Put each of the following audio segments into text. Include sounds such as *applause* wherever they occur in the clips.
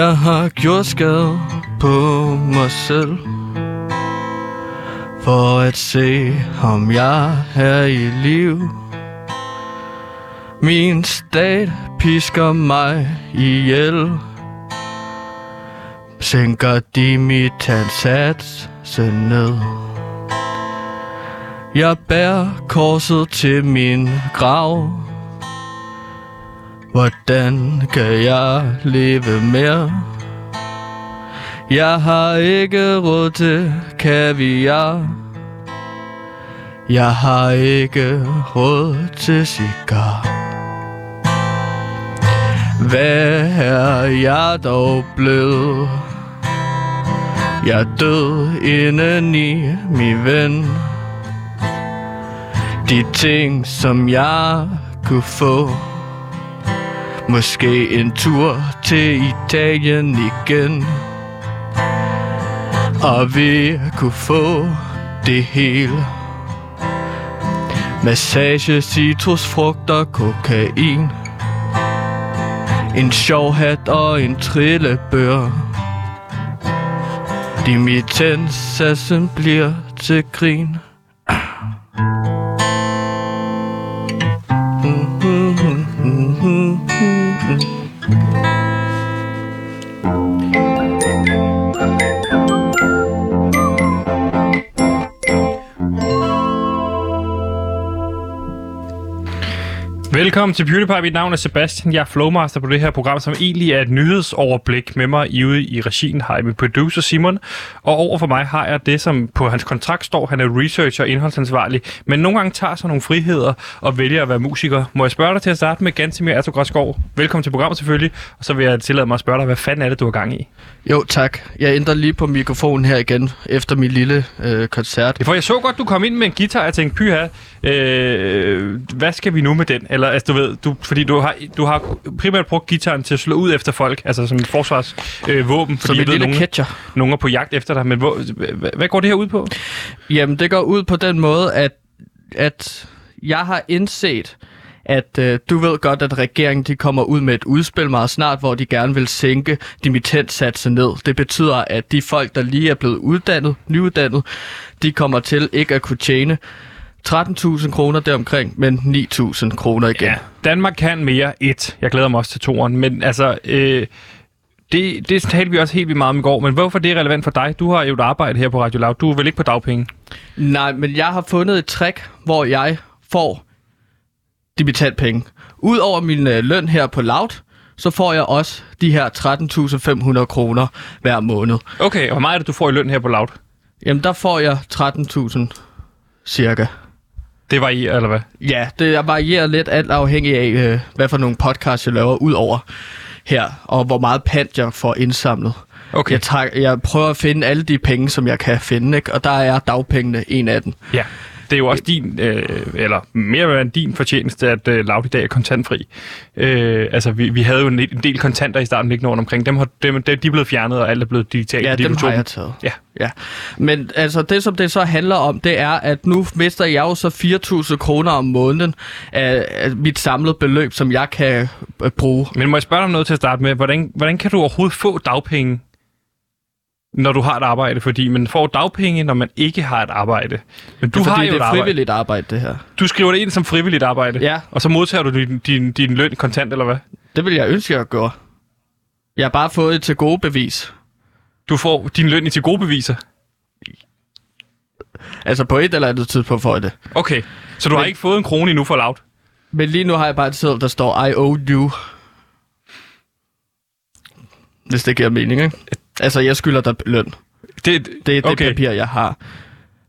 Jeg har gjort skade på mig selv For at se, om jeg er i liv. Min stat pisker mig ihjel. Sænker de mit ansatse ned. Jeg bærer korset til min grav. Hvordan kan jeg leve mere? Jeg har ikke råd til kaviar Jeg har ikke råd til cigar Hvad er jeg dog blevet? Jeg er død indeni, min ven De ting, som jeg kunne få Måske en tur til Italien igen. Og vi kunne få det hele. Massage, citrusfrugter, kokain. En sjov hat og en trillebør. Dimittensassen bliver til grin. Velkommen til PewDiePie. Mit navn er Sebastian. Jeg er flowmaster på det her program, som egentlig er et nyhedsoverblik med mig i ude i regien. Har jeg min producer Simon. Og over for mig har jeg det, som på hans kontrakt står. Han er researcher og indholdsansvarlig. Men nogle gange tager sig nogle friheder og vælger at være musiker. Må jeg spørge dig til at starte med Gansimir Ertugårdsgaard? Velkommen til programmet selvfølgelig. Og så vil jeg tillade mig at spørge dig, hvad fanden er det, du har gang i? Jo, tak. Jeg ændrer lige på mikrofonen her igen, efter min lille øh, koncert. For jeg så godt, du kom ind med en guitar, og jeg tænkte, pyha, øh, hvad skal vi nu med den? Eller, altså, du ved, du, fordi du har, du har primært brugt gitaren til at slå ud efter folk, altså som et forsvarsvåben, øh, våben, Som fordi jeg ved, lille nogen, catcher. nogen er på jagt efter dig. Men hvor, hvad, hvad går det her ud på? Jamen, det går ud på den måde, at, at jeg har indset, at øh, du ved godt, at regeringen de kommer ud med et udspil meget snart, hvor de gerne vil sænke dimittentsatsen ned. Det betyder, at de folk, der lige er blevet uddannet, nyuddannet, de kommer til ikke at kunne tjene 13.000 kroner deromkring, men 9.000 kroner igen. Ja, Danmark kan mere et. Jeg glæder mig også til toeren. Men altså, øh, det, det talte vi også helt vildt meget om i går. Men hvorfor er det relevant for dig? Du har jo et arbejde her på Radio Loud. Du er vel ikke på dagpenge? Nej, men jeg har fundet et trick, hvor jeg får dimittantpenge. Udover min øh, løn her på Loud, så får jeg også de her 13.500 kroner hver måned. Okay, og hvor meget er det, du får i løn her på Loud? Jamen, der får jeg 13.000 cirka. Det var i, eller hvad? Ja, det varierer lidt alt afhængig af, øh, hvad for nogle podcasts jeg laver ud over her, og hvor meget pant jeg får indsamlet. Okay. Jeg, tager, jeg prøver at finde alle de penge, som jeg kan finde, ikke? og der er dagpengene en af dem. Ja, det er jo også din, øh, eller mere end din fortjeneste, at øh, Loud i dag er kontantfri. Øh, altså, vi, vi havde jo en, en del kontanter i starten liggende rundt omkring. Dem, har, dem, de er blevet fjernet, og alt er blevet digitalt. Ja, dem har jeg taget. Ja, Ja, men altså det, som det så handler om, det er, at nu mister jeg jo så 4.000 kroner om måneden af, af mit samlede beløb, som jeg kan øh, bruge. men må jeg spørge dig om noget til at starte med? Hvordan, hvordan kan du overhovedet få dagpenge, når du har et arbejde? Fordi man får dagpenge, når man ikke har et arbejde. Men du er, har jo det et er arbejde. frivilligt arbejde, det her. Du skriver det ind som frivilligt arbejde, Ja. og så modtager du din, din, din løn kontant, eller hvad? Det vil jeg ønske, jeg gjorde. Jeg har bare fået et til gode bevis. Du får din løn i til gode beviser. Altså på et eller andet tidspunkt får jeg det. Okay, så du Men- har ikke fået en krone endnu for Loud? Men lige nu har jeg bare et seddel, der står, I owe you. Hvis det giver mening, ikke? Altså, jeg skylder dig løn. Det, Det er det okay. papir, jeg har.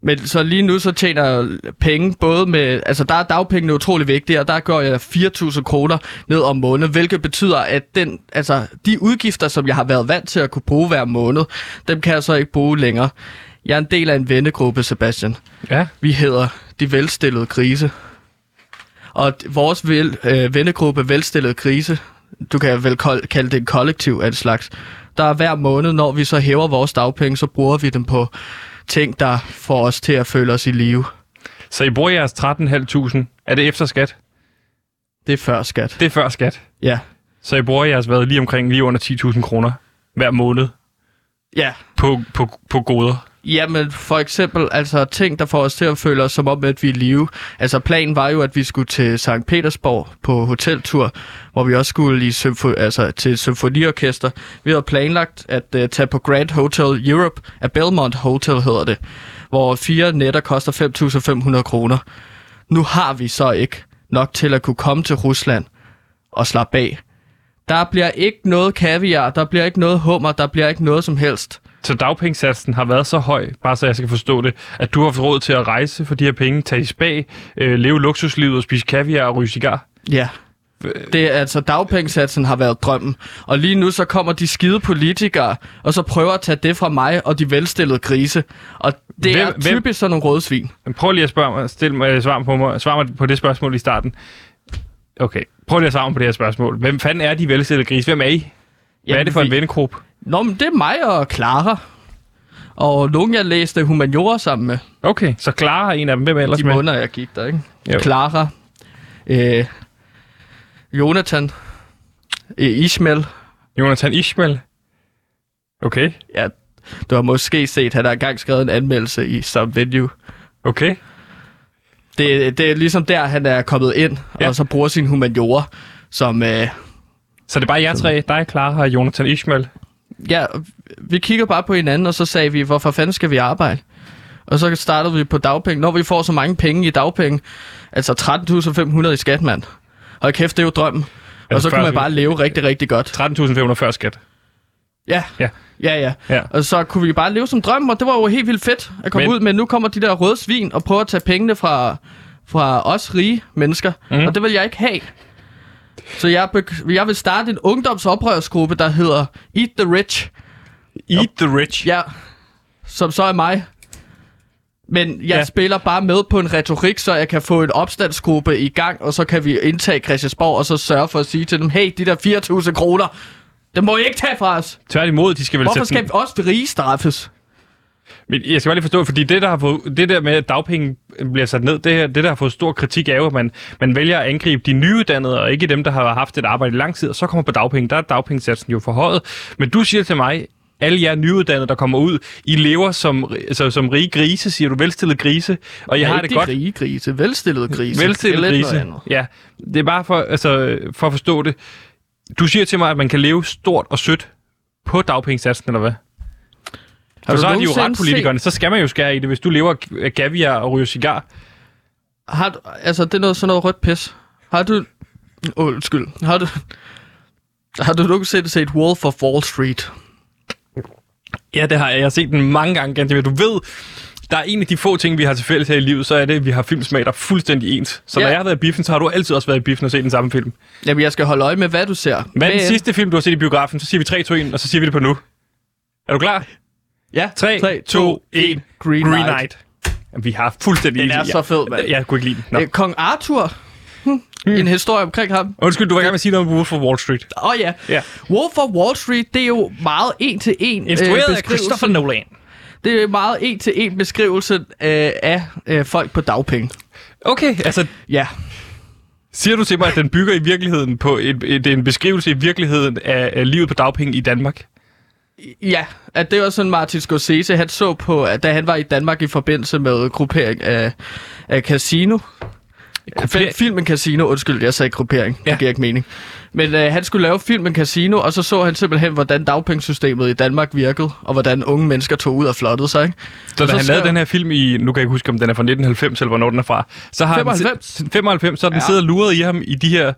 Men så lige nu, så tjener jeg penge både med... Altså, der er dagpengene utrolig vigtige, og der går jeg 4.000 kroner ned om måneden, hvilket betyder, at den, altså, de udgifter, som jeg har været vant til at kunne bruge hver måned, dem kan jeg så ikke bruge længere. Jeg er en del af en vennegruppe, Sebastian. Ja. Vi hedder De Velstillede Krise. Og vores vel, øh, vennegruppe Velstillede Krise, du kan vel kalde det en kollektiv af en slags, der er hver måned, når vi så hæver vores dagpenge, så bruger vi dem på ting, der får os til at føle os i live. Så I bruger jeres 13.500. Er det efter skat? Det er før skat. Det er før skat. Ja. Så I bruger jeres hvad, lige omkring lige under 10.000 kroner. hver måned Ja, på, på, på goder. Jamen, for eksempel altså ting, der får os til at føle os som om, at vi er live. Altså, planen var jo, at vi skulle til Sankt Petersborg på hoteltur, hvor vi også skulle i symfo- altså, til symfoniorkester. Vi havde planlagt at uh, tage på Grand Hotel Europe, af Belmont Hotel hedder det, hvor fire nætter koster 5.500 kroner. Nu har vi så ikke nok til at kunne komme til Rusland og slappe af. Der bliver ikke noget kaviar, der bliver ikke noget hummer, der bliver ikke noget som helst. Så dagpengesatsen har været så høj, bare så jeg skal forstå det, at du har fået råd til at rejse for de her penge, tage i spa, øh, leve luksuslivet og spise kaviar og ryge cigar. Ja. Det er altså, dagpengesatsen har været drømmen. Og lige nu så kommer de skide politikere, og så prøver at tage det fra mig og de velstillede grise. Og det Hvem- er hvem- typisk sådan nogle rødsvin. Men prøv lige at spørge mig, stille mig, svar, på mig, svar mig på det spørgsmål i starten. Okay, prøv lige at svare på det her spørgsmål. Hvem fanden er de velstillede grise? Hvem er I? Hvad er det for en vi... vennegruppe? Nå, men det er mig og Clara. Og nogen, jeg læste humaniora sammen med. Okay, så Clara er en af dem. Hvem er ellers De med? måneder, jeg gik der, ikke? Jo. Clara. Øh, Jonathan. Øh, Ishmael. Jonathan Ishmael. Okay, Ja, du har måske set, at han har engang skrevet en anmeldelse i Some Venue. okay. Det, det er ligesom der, han er kommet ind, Ja. og så bruger sin humaniora som... Øh, Så det er bare jer tre, dig, Clara og Jonathan Ishmael. ja, vi kigger bare på hinanden, og så sagde vi, hvorfor fanden skal vi arbejde? Og så startede vi på dagpenge. Når vi får så mange penge i dagpenge, altså 13.500 i skat, mand. Og kæft, det er jo drømmen. Ja, Og så kan man bare leve rigtig, rigtig godt. 13.500 før skat. Ja, Ja. ja, ja. Ja. Og så kunne vi bare leve som drøm, og det var jo helt vildt fedt at komme Men- ud. Men nu kommer de der røde svin og prøver at tage pengene fra, fra os rige mennesker. Mm. Og det vil jeg ikke have. Så jeg, jeg vil starte en ungdomsoprørsgruppe, der hedder Eat the Rich. Eat the rich. Ja, som så er mig. Men jeg ja. spiller bare med på en retorik, så jeg kan få en opstandsgruppe i gang, og så kan vi indtage Christiansborg, og så sørge for at sige til dem, hey, de der 4.000 kroner, det må I ikke tage fra os. Tværtimod, de skal vel Hvorfor sætte skal vi også rige straffes? Men jeg skal bare lige forstå, fordi det der, har fået, det der med, at dagpenge bliver sat ned, det, her, det der har fået stor kritik er jo, at man, man vælger at angribe de nyuddannede, og ikke dem, der har haft et arbejde i lang tid, og så kommer på dagpenge. Der er dagpengesatsen jo forhøjet. Men du siger til mig, alle jer nyuddannede, der kommer ud, I lever som, altså, som rige grise, siger du, velstillede grise, og jeg Ja, har ikke det de godt. rige grise, velstillede grise. Velstillede grise. Ja, det er bare for, altså, for at forstå det. Du siger til mig, at man kan leve stort og sødt på dagpengesatsen, eller hvad? Har så er de jo ret politikerne, så skal man jo skære i det, hvis du lever af gaviar og ryger cigar. Har du, altså, det er noget, sådan noget rødt pis. Har du... Oh, undskyld. Har du... Har du nogensinde set Wolf of Wall Street? Ja, det har jeg. Jeg har set den mange gange, Gantemir. Du ved, der er en af de få ting, vi har til fælles her i livet, så er det, at vi har filmsmag, der er fuldstændig ens. Så Ja. når jeg har været i biffen, så har du altid også været i biffen og set den samme film. Jamen, jeg skal holde øje med, hvad du ser. Hvad er den sidste film, du har set i biografen? Så siger vi 3, 2, 1, og så siger vi det på nu. Er du klar? Ja, 3, 3 2, 1. Green, Green Knight. Knight. Jamen, Vi har fuldstændig Den er så fed, mand. Jeg, jeg kunne ikke lide den. Nå. Øh, Kong Arthur. Hm. En historie omkring ham. Undskyld, du var i gang med at sige noget om Wolf of Wall Street. Åh oh, ja. Ja. Wolf of Wall Street, det er jo meget en til en Instrueret af Christopher Nolan. Det er meget en til en beskrivelse øh, af øh, folk på dagpenge. Okay, altså Ja. siger du til mig, at den bygger i virkeligheden på et, et, en beskrivelse i virkeligheden af, af livet på dagpenge i Danmark? Ja, at det var sådan Martin Scorsese, han så på, at da han var i Danmark i forbindelse med gruppering af, af Casino. Gruppering- Filmen Casino, undskyld, jeg sagde gruppering. Ja. det giver ikke mening. Men øh, han skulle lave filmen Casino, og så så han simpelthen, hvordan dagpengesystemet i Danmark virkede, og hvordan unge mennesker tog ud og flottede sig. Ikke? Så da så han skrev- lavede den her film i, nu kan jeg ikke huske, om den er fra 1990, eller hvornår den er fra, så har 95. Han, 95, så har den Ja. siddet og luret i ham i de her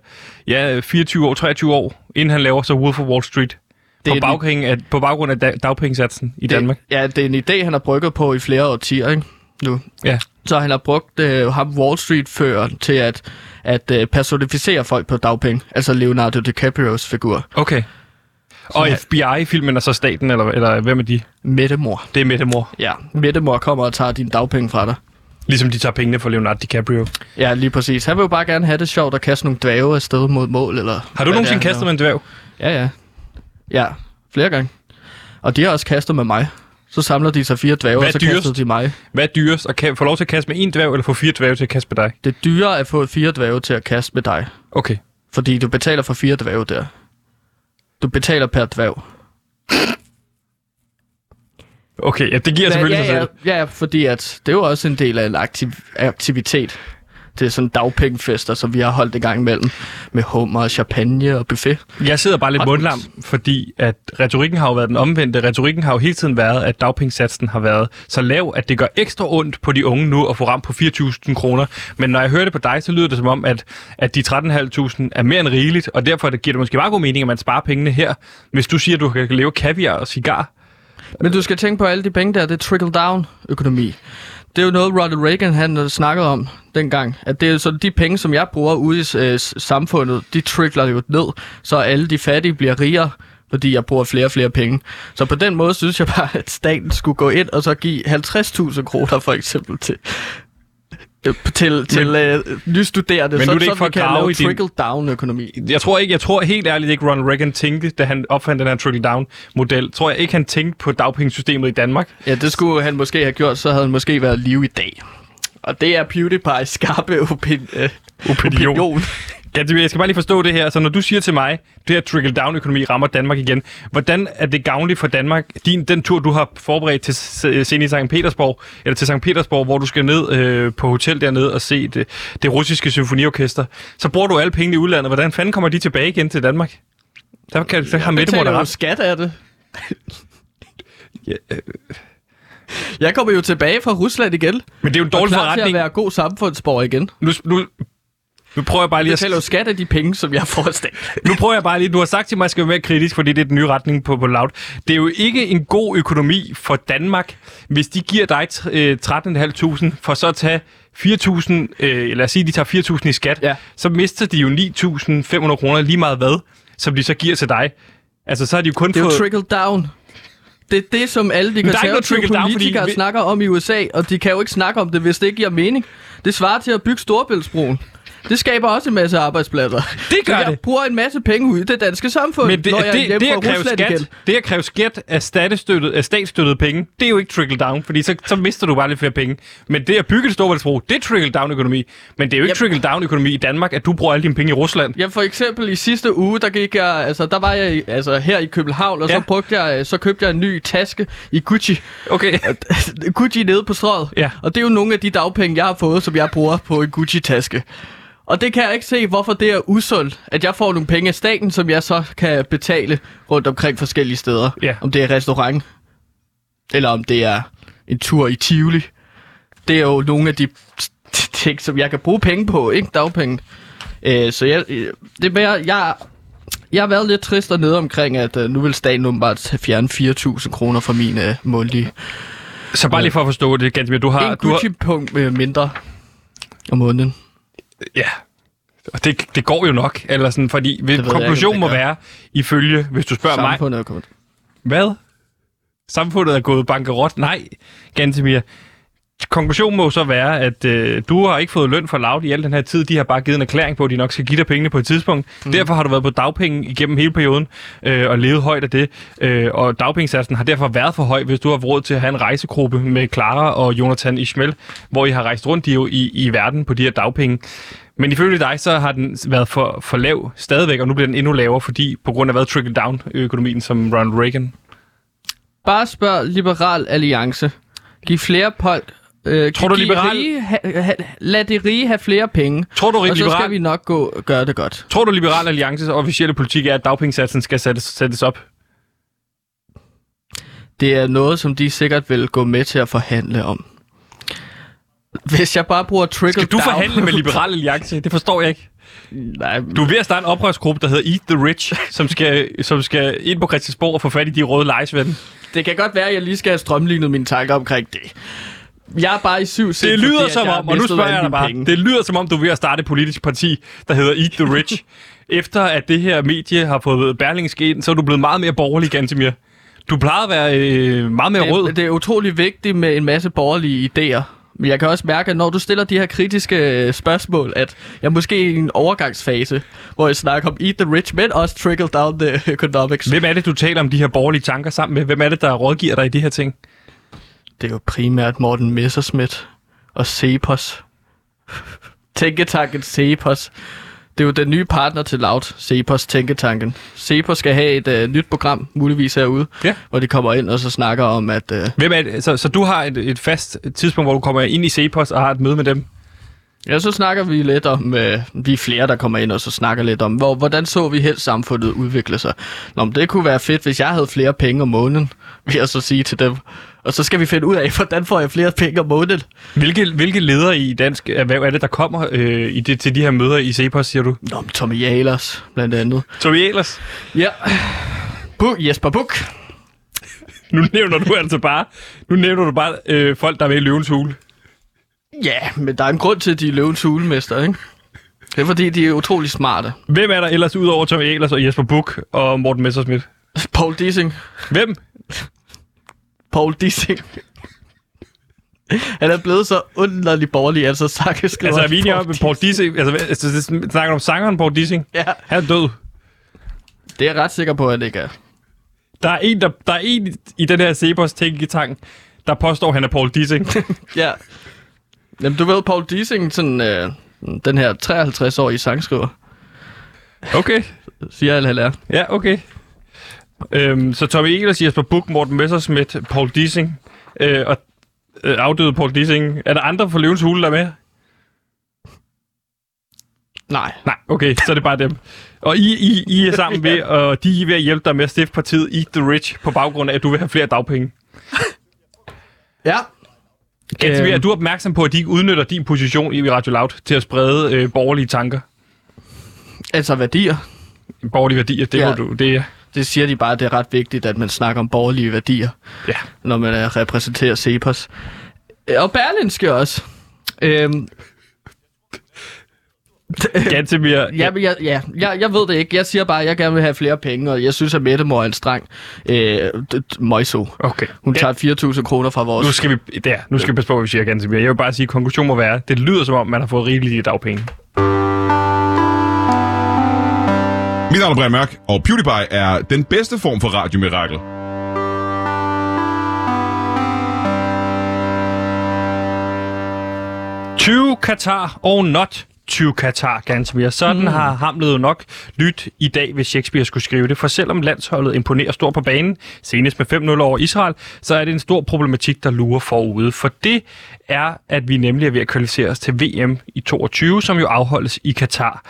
ja, 24 år, 23 år, inden han laver så Wolf of Wall Street. Det På, bagpenge af, på baggrund af da- dagpengesatsen i det, Danmark. Ja, det er en idé, han har brygget på i flere årtier, ikke? Nu. Ja. Så han har brugt øh, ham Wall Street-føreren til at, at øh, personificere folk på dagpenge. Altså Leonardo DiCaprios figur. Okay. Og FBI-filmen er så staten, eller, eller hvem er de? Mettemor. Det er Mette Mor. Ja, Mettemor kommer og tager dine dagpenge fra dig. Ligesom de tager pengene for Leonardo DiCaprio. Ja, lige præcis. Han vil jo bare gerne have det sjovt at kaste nogle dværge afsted mod mål, eller... Har du nogensinde kastet med en dværg? Ja, ja. Ja, flere gange. Og de har også kastet med mig. Så samler de sig fire dværge, og så dyrest? kaster de mig. Hvad er dyrest? At ka- få lov til at kaste med en dværg, eller få fire dværge til at kaste med dig? Det er dyrere at få fire dværge til at kaste med dig. Okay. Fordi du betaler for fire dværge der. Du betaler per dværg. Okay, ja, det giver selvfølgelig ja, sig ja, selv. ja, fordi at det er jo også en del af en aktiv, aktivitet. Det er sådan dagpengefester, som vi har holdt i gang imellem. Med hummer, champagne og buffet. Jeg sidder bare lidt mundlam, fordi at retorikken har jo været den omvendte. Retorikken har jo hele tiden været, at dagpengesatsen har været så lav, at det gør ekstra ondt på de unge nu at få ramt på 4.000 kroner. Men når jeg hører det på dig, så lyder det som om, at, at de 13.500 er mere end rigeligt, og derfor det giver det måske meget god mening, at man sparer pengene her. Hvis du siger, at du kan leve kaviar og cigar, Men du skal tænke på alle de penge der, det er trickle-down økonomi. Det er jo noget, Ronald Reagan han øh, snakkede om dengang. At det er så de penge, som jeg bruger ude i øh, samfundet, de trickler jo ned, så alle de fattige bliver rigere, fordi jeg bruger flere og flere penge. Så på den måde synes jeg bare, at staten skulle gå ind og så give 50.000 kroner for eksempel til øh, til, til øh, nystuderende, men så, nu er det ikke for at grave i din- trickle-down-økonomi. jeg tror ikke, jeg tror helt ærligt ikke, Ronald Reagan tænkte, da han opfandt den her trickle-down-model, tror jeg ikke, han tænkte på dagpengesystemet i Danmark. Ja, det skulle han måske have gjort, så havde han måske været live i dag. Og det er PewDiePie's skarpe *laughs* opin- øh, Opinion. opinion. Ja, det- jeg skal bare lige forstå det her. Så når du siger til mig, det her trickle-down-økonomi rammer Danmark igen, hvordan er det gavnligt for Danmark, din, den tur, du har forberedt til scenen i St. Petersborg, eller til St. Petersborg, hvor du skal ned øh, på hotel dernede og se det, det russiske symfoniorkester, så bruger du alle pengene i udlandet. Hvordan fanden kommer de tilbage igen til Danmark? Der, kan, der har Jeg Mette ret. skat af det. *laughs* Ja, øh, Jeg kommer jo tilbage fra Rusland igen. men det er jo en dårlig klar til at forretning. være god samfundsborger igen. Nu, nu, nu prøver jeg bare Jeg lige at... skat af de penge, som jeg får af. *laughs* Nu prøver jeg bare lige, du har sagt til mig, at jeg skal være mere kritisk, fordi det er den nye retning på, på Loud. Det er jo ikke en god økonomi for Danmark, hvis de giver dig t- øh, 13.500 for så at tage 4.000, øh, lad os sige, de tager 4.000 i skat, Ja. så mister de jo 9.500 kroner lige meget hvad, som de så giver til dig. Altså, så har de jo kun Det er jo fået... trickle down. Det er det, som alle de er konservative trickle down, fordi politikere snakker om i USA, og de kan jo ikke snakke om det, hvis det ikke giver mening. Det svarer til at bygge Storebæltsbroen. Det skaber også en masse arbejdspladser. Det gør jeg det. bruger en masse penge ud i det danske samfund, Men det, når jeg er det, hjemme det, at kræve skat, igen. det at kræve skat af, statsstøttet, af statsstøttede penge, det er jo ikke trickle down, fordi så, så mister du bare lidt flere penge. Men det at bygge et Storbæltsbro, det er trickle down økonomi. Men det er jo ikke Yep. trickle down økonomi i Danmark, at du bruger alle dine penge i Rusland. Ja, for eksempel i sidste uge, der gik jeg, altså der var jeg altså, her i København, og Ja. så, brugte jeg, så købte jeg en ny taske i Gucci. Okay. *laughs* Gucci nede på strøget. Ja. Og det er jo nogle af de dagpenge, jeg har fået, som jeg bruger på en Gucci-taske. Og det kan jeg ikke se, hvorfor det er usundt, at jeg får nogle penge af staten, som jeg så kan betale rundt omkring forskellige steder. Ja. Om det er restaurant, eller om det er en tur i Tivoli. Det er jo nogle af de ting, som jeg kan bruge penge på, ikke dagpenge. Øh, så jeg, øh, det er mere, jeg, jeg har været lidt trist dernede omkring, at øh, nu vil staten åbenbart fjerne 4.000 kroner fra min øh, månedlige. Så bare lige for at forstå det, Gantemir, du har... En Du har Gucci-punkt øh, mindre om måneden. Ja. Og det, det går jo nok, eller sådan, fordi ved konklusionen må være, ifølge, hvis du spørger mig, Samfundet er kommet. Hvad? Samfundet er gået bankerot? Nej, Gantemir. Konklusionen må så være, at øh, du har ikke fået løn for Loud i al den her tid. De har bare givet en erklæring på, at de nok skal give dig pengene på et tidspunkt. Mm. Derfor har du været på dagpenge igennem hele perioden øh, og levet højt af det. Øh, og dagpengesatsen har derfor været for høj, hvis du har råd til at have en rejsegruppe med Clara og Jonathan Ishmael, hvor I har rejst rundt i, i, i verden på de her dagpenge. Men ifølge dig, så har den været for, for lav stadigvæk, og nu bliver den endnu lavere, fordi på grund af hvad trickle-down-økonomien som Ronald Reagan Bare spørg Liberal Alliance. Giv flere folk... Øh, Tror du, Liberal- Rige, ha, ha, lad de rige have flere penge. Tror du, Og så liberal... skal vi nok gå gøre det godt. Tror du, Liberal Alliances officielle politik er, at dagpengesatsen skal sættes, sættes op? Det er noget, som de sikkert vil gå med til at forhandle om. Hvis jeg bare bruger trickle Skal du down... forhandle med Liberal Alliance? Det forstår jeg ikke. Nej, Du er ved at starte en oprørsgruppe, der hedder Eat the Rich, som skal, som skal ind på Christiansborg og få fat i de røde lejesvende. det kan godt være, at jeg lige skal have strømlignet mine tanker omkring det. Jeg er bare i syv sind, Det lyder fordi, som om, og nu spørger jeg dig bare, penge. det lyder som om, du er ved at starte et politisk parti, der hedder Eat the Rich. *laughs* Efter at det her medie har fået Berlingske ind, så er du blevet meget mere borgerlig, Gantemir. Du plejede at være øh, meget mere rød. det, det er utrolig vigtigt med en masse borgerlige idéer. Men jeg kan også mærke, at når du stiller de her kritiske øh, spørgsmål, at jeg måske er i en overgangsfase, hvor jeg snakker om eat the rich, men også trickle down the economics. Hvem er det, du taler om de her borgerlige tanker sammen med? Hvem er det, der rådgiver dig i de her ting? Det er jo primært Morten Messerschmidt og Cepos. Tænketanken Cepos. Det er jo den nye partner til Loud, Cepos Tænketanken. Cepos skal have et øh, nyt program, muligvis herude, Ja. hvor de kommer ind og så snakker om, at... Øh, Hvem er det? Så, så du har et, et fast tidspunkt, hvor du kommer ind i Cepos og har et møde med dem? ja, så snakker vi lidt om... Øh, vi er flere, der kommer ind og så snakker lidt om, hvor, hvordan så vi helst samfundet udvikle sig. Nå, men det kunne være fedt, hvis jeg havde flere penge om måneden, vil jeg så sige til dem. Og så skal vi finde ud af, *laughs* hvordan får jeg flere penge om måneden. Hvilke, hvilke ledere i dansk erhverv er det, der kommer øh, i det, til de her møder i Cepos, siger du? Nå, Tommy Jalers, blandt andet. Tommy Ahlers. Ja. Buk, Jesper Buk. Nu nævner du altså bare, nu nævner du bare øh, folk, der er med i løvens hule. Ja, men der er en grund til, at de er løvens hulemester, ikke? Det er fordi, de er utrolig smarte. Hvem er der ellers udover Tommy Ahlers og Jesper Buch og Morten Messerschmidt? Paul Dissing. Hvem? Paul Dissing. Han er blevet så underlig borgerlig, altså Sakke skriver... Altså, er vi enige om, at Paul Dissing... Altså, altså, det snakker om sangeren Paul Dissing? Ja, Han er død. det er jeg ret sikker på, at det ikke er. Der er en, der, der er en i den her Cepos tænketang, der påstår, at han er Paul Dissing. *laughs* Ja. Jamen, du ved, Paul Dissing, sådan, øh, den her 53-årige sangskriver, Okay. siger alle, han er. Ja, okay. Øhm, så Tommy Ehlers, Jesper Buch, Morten Messerschmidt, Paul Dissing øh, og øh, afdøde Paul Dissing. Er der andre fra Løvens Hule, der er med? Nej. Nej, okay, så er det bare dem. Og I, I, I er sammen *laughs* ved, og de er ved at hjælpe dig med at stifte partiet Eat the Rich, på baggrund af, at du vil have flere dagpenge. *laughs* Ja. Ganske Øhm. er du opmærksom på, at de ikke udnytter din position i Radio Loud til at sprede øh, borgerlige tanker? Altså værdier. Borgerlige værdier, det, Ja. ja. du, det er... Det siger de bare, at det er ret vigtigt, at man snakker om borgerlige værdier. Ja. når man øh, repræsenterer Cepos. Øh, Og Berlinske også. Øhm, *laughs* Gantemir, ja, men jeg, ja jeg, jeg ved det ikke. Jeg siger bare, at jeg gerne vil have flere penge, og jeg synes, at Mette Mor er en streng øh, møjso. Okay. Hun Ja. tager 4.000 kroner fra vores... Nu skal vi, der, nu skal vi passe på, hvad vi siger, Gantemir. Jeg vil bare sige, at konklusionen må være, det lyder som om, man har fået rigelige dagpenge. Mit navn er Brian Mørk, og PewDiePie er den bedste form for radiomirakel. To Qatar og not to Qatar, Gantemir. Sådan mm. har Hamlet jo nok lyt i dag, hvis Shakespeare skulle skrive det. For selvom landsholdet imponerer stort på banen, senest med 5-0 over Israel, så er det en stor problematik, der lurer forude. For det er, at vi nemlig er ved at kvalificere os til VM i 22, som jo afholdes i Katar.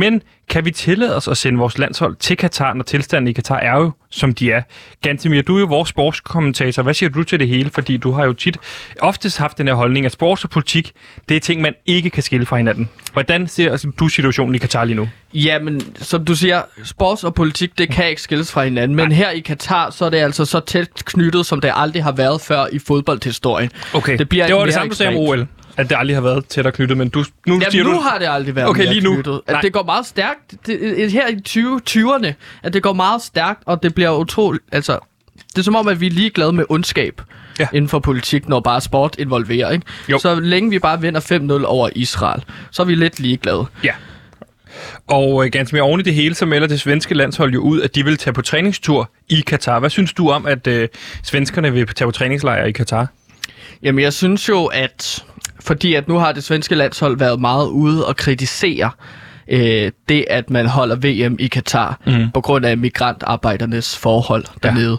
Men kan vi tillade os at sende vores landshold til Katar, når tilstanden i Katar er jo, som de er? Gantemir, du er jo vores sportskommentator. Hvad siger du til det hele? Fordi du har jo tit oftest haft den her holdning, at sports og politik, det er ting, man ikke kan skille fra hinanden. Hvordan ser du situationen i Katar lige nu? Jamen, som du siger, sports og politik, det kan ikke skilles fra hinanden. Men her i Katar, så er det altså så tæt knyttet, som det aldrig har været før i fodboldhistorien. Okay, Det bliver det var det samme, du sagde om. OL. At det aldrig har været tættere knyttet, men du, nu Jamen, siger nu du... har det aldrig været Okay, lige nu. knyttet. At Nej. det går meget stærkt. Det, her i 20, 20'erne, at det går meget stærkt, og det bliver utroligt... Altså, det er som om, at vi er ligeglade med ondskab Ja. inden for politik, når bare sport involverer. Ikke? Jo. Så længe vi bare vinder 5-0 over Israel, så er vi lidt ligeglade. Ja. Og øh, ganske mere oven i det hele, så melder det svenske landshold jo ud, at de vil tage på træningstur i Katar. Hvad synes du om, at øh, svenskerne vil tage på træningslejr i Katar? Jamen, jeg synes jo, at fordi at nu har det svenske landshold været meget ude og kritisere øh, det, at man holder VM i Katar mm. på grund af migrantarbejdernes forhold dernede.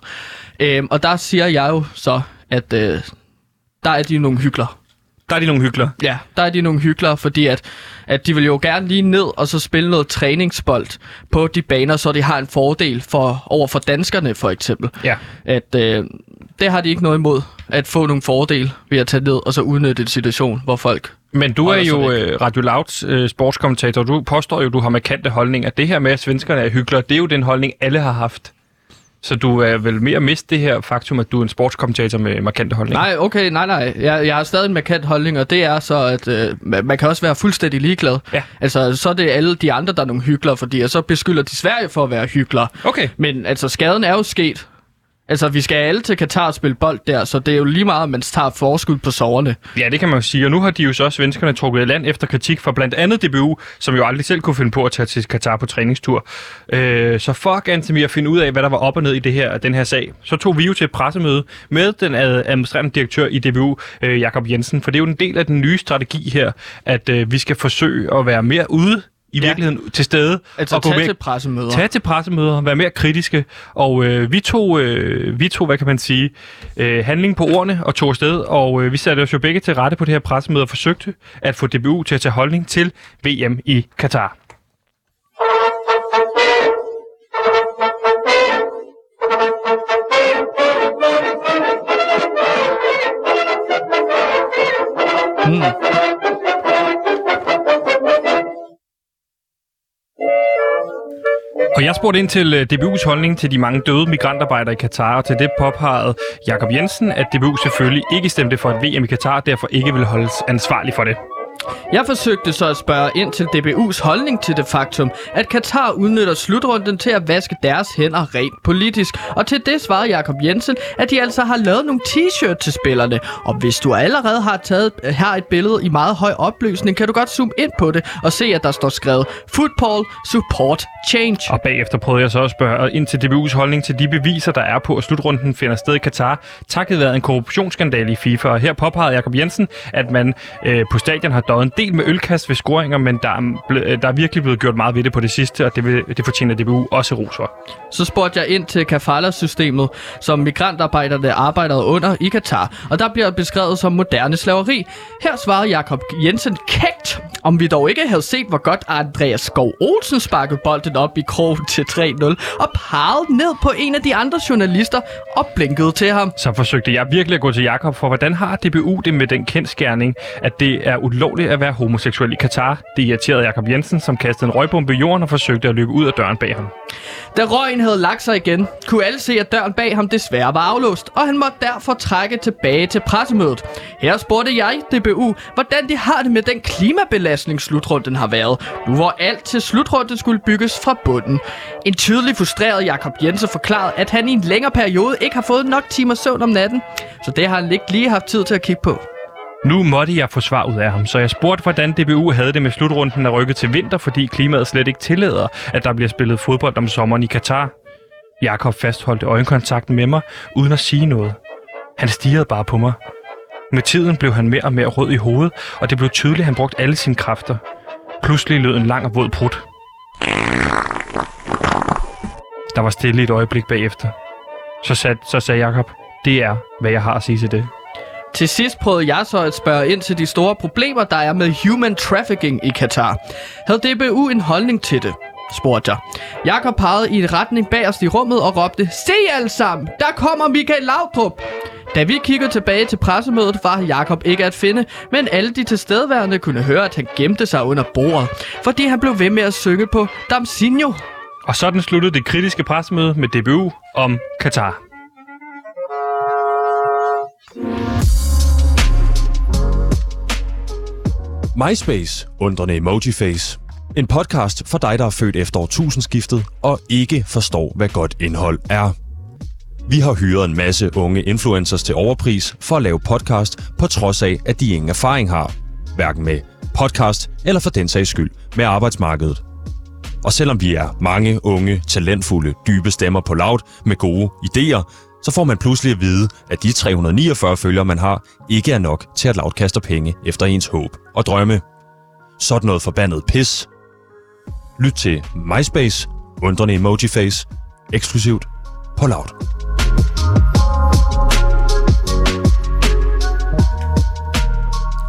Øhm, og der siger jeg jo så, at øh, der er de nogle hygler. Der er de nogle hyggeler. Ja, der er de nogle hyklere, fordi at, at de vil jo gerne lige ned og så spille noget træningsbold på de baner, så de har en fordel for, over for danskerne for eksempel. Ja. At øh, det har de ikke noget imod, at få nogle fordele ved at tage ned og så udnytte en situation, hvor folk... Men du er jo øh, Radio Louds øh, sportskommentator. Du påstår jo, du har markante holdninger. Det her med, at svenskerne er hyggelige, det er jo den holdning, alle har haft. Så du er vel mere mist det her faktum, at du er en sportskommentator med markante holdninger? Nej, okay, nej, nej. Jeg, jeg har stadig en markant holdning, og det er så, at øh, man kan også være fuldstændig ligeglad. Ja. Altså, så er det alle de andre, der er nogle hyklere, fordi så beskylder de Sverige for at være hyklere. Okay. Men altså, skaden er jo sket. Altså, vi skal alle til Katar og spille bold der, så det er jo lige meget, at man tager forskud på soverne. Ja, det kan man jo sige. Og nu har de jo så svenskerne trukket land efter kritik fra blandt andet DBU, som jo aldrig selv kunne finde på at tage til Katar på træningstur. Øh, så fuck Anthony at finde ud af, hvad der var op og ned i det her, den her sag, så tog vi jo til et pressemøde med den administrerende direktør i DBU, øh, Jakob Jensen. For det er jo en del af den nye strategi her, at øh, vi skal forsøge at være mere ude i Ja. virkeligheden til stede. Altså og gå tag væk. til pressemøder. Tag til pressemøder, være mere kritiske, og øh, vi, tog, øh, vi tog, hvad kan man sige, øh, handling på ordene og tog afsted, og øh, vi satte os jo begge til rette på det her pressemøde og forsøgte at få DBU til at tage holdning til VM i Katar. Mm. Og jeg spurgte ind til øh, DBU's holdning til de mange døde migrantarbejdere i Katar, og til det påpegede Jakob Jensen, at DBU selvfølgelig ikke stemte for et VM i Katar, og derfor ikke vil holdes ansvarlig for det. Jeg forsøgte så at spørge ind til DBU's holdning til det faktum, at Katar udnytter slutrunden til at vaske deres hænder rent politisk. Og til det svarede Jakob Jensen, at de altså har lavet nogle t-shirt til spillerne. Og hvis du allerede har taget øh, her et billede i meget høj opløsning, kan du godt zoome ind på det og se, at der står skrevet Football Support Change. Og bagefter prøvede jeg så at spørge ind til DBU's holdning til de beviser, der er på, at slutrunden finder sted i Katar, takket være en korruptionsskandale i FIFA. Og her påpegede Jakob Jensen, at man øh, på stadion har døjet en del med ølkast ved scoringer, men der er, ble, øh, der er virkelig blevet gjort meget ved det på det sidste, og det, vil, det fortjener DBU også ros for. Så spurgte jeg ind til kafala-systemet, som migrantarbejderne arbejdede under i Katar, og der bliver beskrevet som moderne slaveri. Her svarede Jakob Jensen kægt, om vi dog ikke havde set, hvor godt Andreas Skov Olsen sparkede bolden op i krogen til 3-0, og pegede ned på en af de andre journalister og blinkede til ham. Så forsøgte jeg virkelig at gå til Jakob for, hvordan har DBU det med den kendskærning, at det er ulovligt at være homoseksuel i Katar. Det irriterede Jakob Jensen, som kastede en røgbombe i jorden og forsøgte at løbe ud af døren bag ham. Da røgen havde lagt sig igen, kunne alle se, at døren bag ham desværre var aflåst, og han måtte derfor trække tilbage til pressemødet. Her spurgte jeg DBU, hvordan de har det med den klimabelastning, slutrunden har været, nu hvor alt til slutrunden skulle bygges fra bunden. En tydelig frustreret Jakob Jensen forklarede, at han i en længere periode ikke har fået nok timer søvn om natten, så det har han ikke lige haft tid til at kigge på. Nu måtte jeg få svar ud af ham, så jeg spurgte, hvordan DBU havde det med slutrunden at rykke til vinter, fordi klimaet slet ikke tillader, at der bliver spillet fodbold om sommeren i Katar. Jakob fastholdte øjenkontakten med mig, uden at sige noget. Han stirrede bare på mig. Med tiden blev han mere og mere rød i hovedet, og det blev tydeligt, at han brugte alle sine kræfter. Pludselig lød en lang og våd prut. Der var stille et øjeblik bagefter. Så, sat, så sagde Jakob, det er, hvad jeg har at sige til det. Til sidst prøvede jeg så at spørge ind til de store problemer, der er med human trafficking i Katar. Havde DBU en holdning til det? spurgte jeg. Jakob pegede i en retning bag os i rummet og råbte, Se alle sammen, der kommer Michael Laudrup! Da vi kiggede tilbage til pressemødet, var Jakob ikke at finde, men alle de tilstedeværende kunne høre, at han gemte sig under bordet, fordi han blev ved med at synge på Damsinho. Og sådan sluttede det kritiske pressemøde med DBU om Katar. MySpace, undrende emojiface. En podcast for dig, der er født efter årtusindskiftet og ikke forstår, hvad godt indhold er. Vi har hyret en masse unge influencers til overpris for at lave podcast, på trods af, at de ingen erfaring har. Hverken med podcast eller for den sags skyld med arbejdsmarkedet. Og selvom vi er mange unge, talentfulde, dybe stemmer på laut med gode idéer, så får man pludselig at vide, at de 349 følgere, man har, ikke er nok til at lautkaste penge efter ens håb og drømme. Sådan noget forbandet pis. Lyt til MySpace, undrende emojiface, eksklusivt på Loud.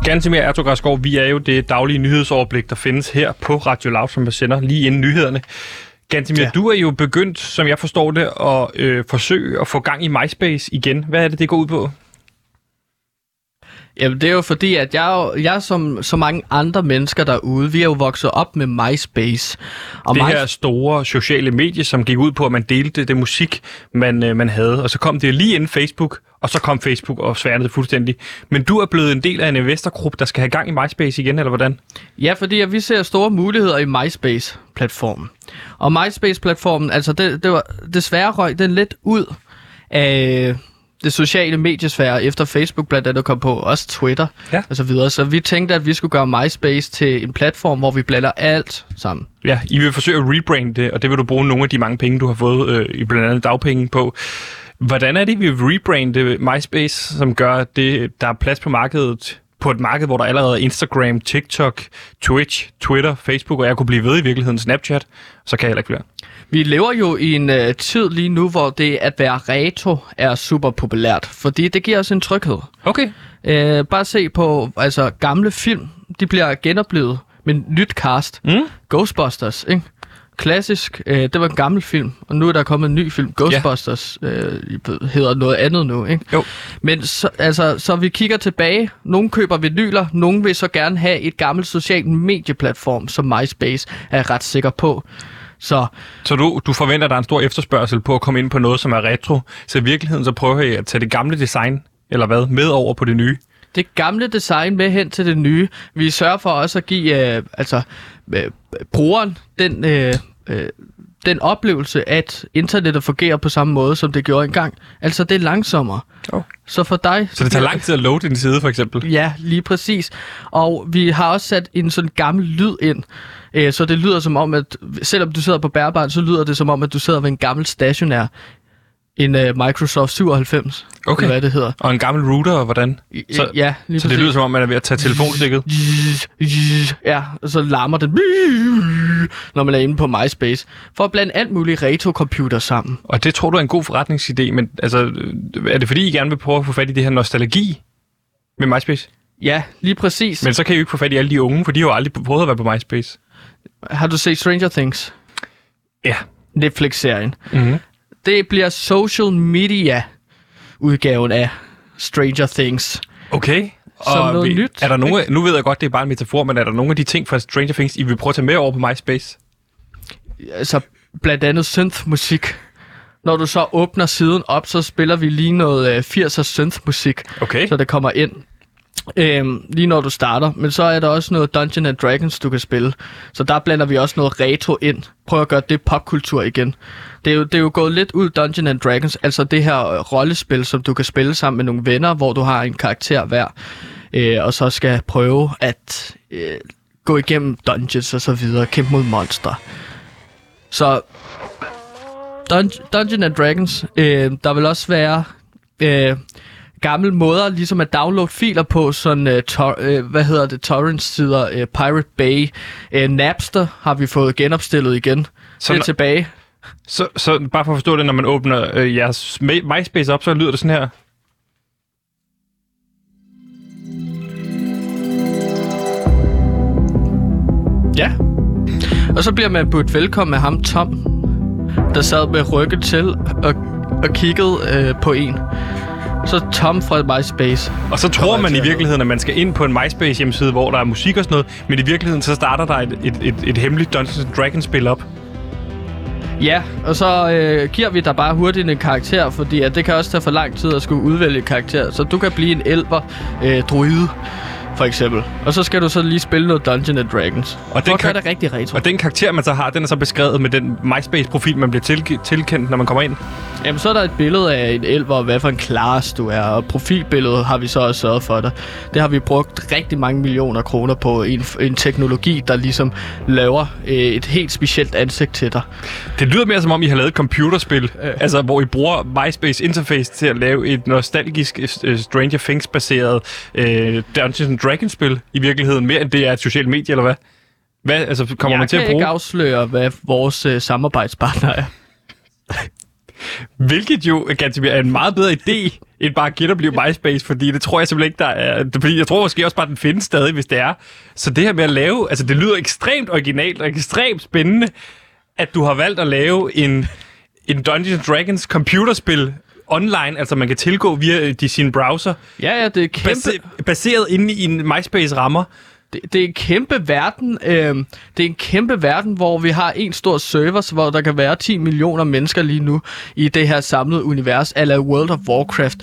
Gansimir Ertug vi er jo det daglige nyhedsoverblik, der findes her på Radio Loud, som vi sender lige inden nyhederne. Gansimir, ja. Du er jo begyndt, som jeg forstår det, at øh, forsøge at få gang i MySpace igen. Hvad er det, det går ud på? Jamen, det er jo fordi, at jeg, er jeg som så mange andre mennesker derude, vi er jo vokset op med MySpace. Og det My- her store sociale medie, som gik ud på, at man delte det musik, man, øh, man havde. Og så kom det lige inden Facebook, og så kom Facebook og sværnede det fuldstændig. Men du er blevet en del af en investorgruppe, der skal have gang i MySpace igen, eller hvordan? Ja, fordi at vi ser store muligheder i MySpace-platformen. Og MySpace-platformen, altså det, det var, desværre røg den lidt ud af det sociale mediesfære, efter Facebook blandt andet kom på, også Twitter Ja. og så videre. Så vi tænkte, at vi skulle gøre MySpace til en platform, hvor vi blander alt sammen. Ja, I vil forsøge at rebrande det, og det vil du bruge nogle af de mange penge, du har fået øh, i blandt andet dagpenge på. Hvordan er det, vi rebrande MySpace, som gør, at det, der er plads på markedet på et marked, hvor der allerede er Instagram, TikTok, Twitch, Twitter, Facebook, og jeg kunne blive ved i virkeligheden Snapchat, så kan jeg heller ikke flere. Vi lever jo i en øh, tid lige nu, hvor det at være retro er super populært, fordi det giver os en tryghed. Okay. Øh, bare se på altså gamle film, de bliver genoplevet med nyt cast. Mm. Ghostbusters, ikke? Klassisk, øh, det var en gammel film, og nu er der kommet en ny film. Ghostbusters øh, hedder noget andet nu, ikke? Jo. Men så, altså, så vi kigger tilbage. Nogle køber vinyler, nogle vil så gerne have et gammelt socialt medieplatform, som MySpace er ret sikker på. Så Så du, du forventer, at der er en stor efterspørgsel på at komme ind på noget, som er retro. Så i virkeligheden så prøver jeg at tage det gamle design, eller hvad, med over på det nye. det gamle design med hen til det nye. Vi sørger for også at give øh, altså, øh, brugeren den, øh, øh, den oplevelse, at internettet fungerer på samme måde, som det gjorde engang. Altså, det er langsommere. Oh. Så for dig... Så det tager lang tid at loade din side, for eksempel. Ja, lige præcis. Og vi har også sat en sådan gammel lyd ind, øh, så det lyder som om, at selvom du sidder på bærbaren, så lyder det som om, at du sidder ved en gammel stationær. En øh, Microsoft 97, Okay. eller hvad det hedder. Og en gammel router, og hvordan? Så, ja, lige så det lyder som om, man er ved at tage telefonstikket. Ja, og så larmer den, når man er inde på MySpace, for at blande alt muligt retro-computer sammen. Og det tror du er en god forretningsidé, men altså, er det fordi, I gerne vil prøve at få fat i det her nostalgi med MySpace? Ja, lige præcis. Men... Men så kan I jo ikke få fat i alle de unge, for de har jo aldrig prøvet at være på MySpace. Har du set Stranger Things? Ja. Netflix-serien. Mm-hmm. Det bliver social media udgaven af Stranger Things. Okay. Som noget vi, nyt, Er der nogle, nu ved jeg godt, det er bare en metafor, men er der nogle af de ting fra Stranger Things, I vil prøve at tage med over på MySpace? Altså, blandt andet synth-musik. Når du så åbner siden op, så spiller vi lige noget øh, 80'er synth-musik, Okay. så det kommer ind. Øhm, lige når du starter. Men så er der også noget Dungeons and Dragons, du kan spille. Så der blander vi også noget retro ind. Prøv at gøre det popkultur igen. Det er, jo, det er jo gået lidt ud Dungeons and Dragons, altså det her øh, rollespil, som du kan spille sammen med nogle venner, hvor du har en karakter hver, øh, og så skal prøve at øh, gå igennem dungeons og så videre, kæmpe mod monstre. Så Dun- Dungeons and Dragons, øh, der vil også være øh, gamle måder ligesom at downloade filer på, sådan øh, tor- øh, hvad hedder det, torrent-sider, øh, Pirate Bay, øh, Napster har vi fået genopstillet igen. Så det er tilbage. Så, så bare for at forstå det, når man åbner øh, jeres MySpace op, så lyder det sådan her. Ja. Og så bliver man budt velkommen med ham, Tom, der sad med ryggen til og, og kiggede øh, på en. Så Tom fra MySpace. Og så tror man i virkeligheden, at man skal ind på en MySpace hjemmeside, hvor der er musik og sådan noget, men i virkeligheden så starter der et, et, et, et hemmeligt Dungeons Dragons spil op. Ja, og så øh, giver vi dig bare hurtigt en karakter, fordi at det kan også tage for lang tid at skulle udvælge karakter. Så du kan blive en elver øh, druide, for eksempel. Og så skal du så lige spille noget Dungeons and Dragons. Og den det gør det rigtig retro. Og den karakter, man så har, den er så beskrevet med den MySpace-profil, man bliver til, tilkendt, når man kommer ind. Jamen, så er der et billede af en elver, og hvad for en class du er, og profilbilledet har vi så også sørget for dig. Det har vi brugt rigtig mange millioner kroner på en, en teknologi, der ligesom laver øh, et helt specielt ansigt til dig. Det lyder mere som om, I har lavet et computerspil, øh. altså hvor I bruger MySpace interface til at lave et nostalgisk uh, Stranger Things-baseret uh, Dungeons Dragons-spil i virkeligheden, mere end det er et socialt medie, eller hvad? Hvad, altså kommer Jeg man til at bruge... ikke afsløre, hvad vores øh, samarbejdspartner er. Hvilket jo, Gantemir, er en meget bedre idé, end bare at genopleve MySpace, fordi det tror jeg simpelthen ikke, der er... Fordi jeg tror måske også bare, den findes stadig, hvis det er. Så det her med at lave... Altså, det lyder ekstremt originalt og ekstremt spændende, at du har valgt at lave en, en Dungeons Dragons computerspil online, altså man kan tilgå via øh, de, sin browser, Ja, ja, det er kæmpe... base, baseret inde i en MySpace-rammer. Det, det er en kæmpe verden. Øh, det er en kæmpe verden, hvor vi har en stor server, hvor der kan være 10 millioner mennesker lige nu i det her samlede univers, eller World of Warcraft.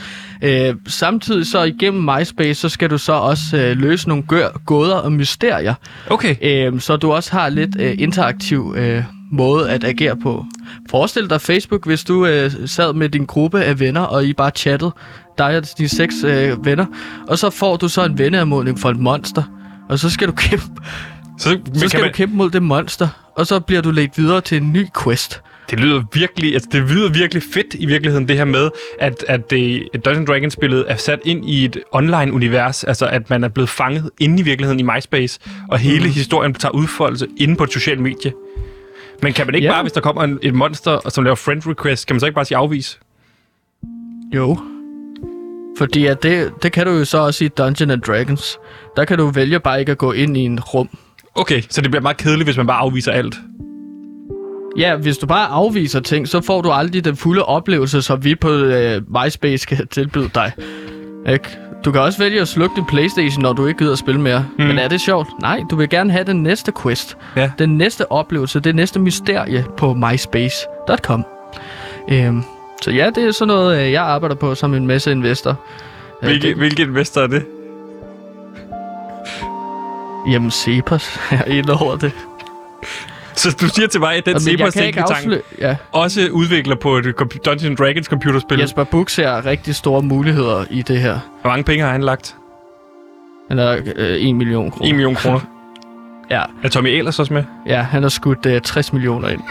Øh, samtidig så igennem MySpace, så skal du så også øh, løse nogle gør, gåder og mysterier, Okay. øh, så du også har lidt øh, interaktiv øh, måde at agere på. Forestil dig Facebook, hvis du øh, sad med din gruppe af venner, og I bare chattede, dig og dine seks øh, venner, og så får du så en venneanmodning for et monster, og så skal du *laughs* kæmpe Så, så skal man... du kæmpe mod det monster, og så bliver du ledt videre til en ny quest. Det lyder virkelig, altså det lyder virkelig fedt i virkeligheden, det her med, at, at det, at Dungeons Dragons spillet er sat ind i et online-univers, altså at man er blevet fanget inde i virkeligheden i MySpace, og hele mm. historien tager udfoldelse inde på et socialt medie. Men kan man ikke Ja. bare, hvis der kommer en, et monster, som laver friend request, kan man så ikke bare sige afvis? Jo. Fordi at det, det kan du jo så også i Dungeons and Dragons. Der kan du vælge bare ikke at gå ind i en rum. Okay, så det bliver meget kedeligt, hvis man bare afviser alt. Ja, hvis du bare afviser ting, så får du aldrig den fulde oplevelse, som vi på øh, MySpace kan tilbyde dig. Ikke? Du kan også vælge at slukke din Playstation, når du ikke gider at spille mere. Mm. Men er det sjovt? Nej, du vil gerne have den næste quest. Ja. Den næste oplevelse, det næste mysterie på myspace.com. Øhm, så ja, det er sådan noget, øh, jeg arbejder på som en masse investor. Øh, Hvilke, det- hvilke investor er det? Jamen, Cepos *laughs* er inde over det. Så du siger til mig, at den Men jeg Cepos kan ikke tænketank. Ja, også udvikler på et Dungeons Dragons computerspil. Jesper Buch ser rigtig store muligheder i det her. Hvor mange penge har han lagt? Han er øh, 1 million kroner. 1 million kroner. *laughs* Ja, Er Tommy Ahlers også med? ja, han har skudt øh, 60 millioner ind.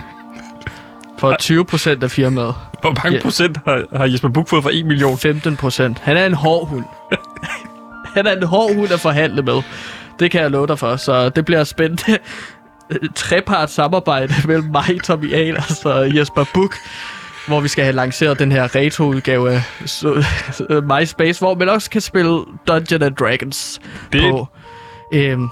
For 20 procent af firmaet. Hvor mange Ja. procent har, har Jesper Buch fået for 1 million? 15 procent. Han er en hård hund. *laughs* han er en hård hund at forhandle med. Det kan jeg love dig for. Så det bliver spændende trepart samarbejde *laughs* mellem mig, Tommy Ahlers og Jesper Buch, hvor vi skal have lanceret den her retro-udgave af så, *laughs* MySpace, hvor man også kan spille Dungeons and Dragons Det- på. Øhm,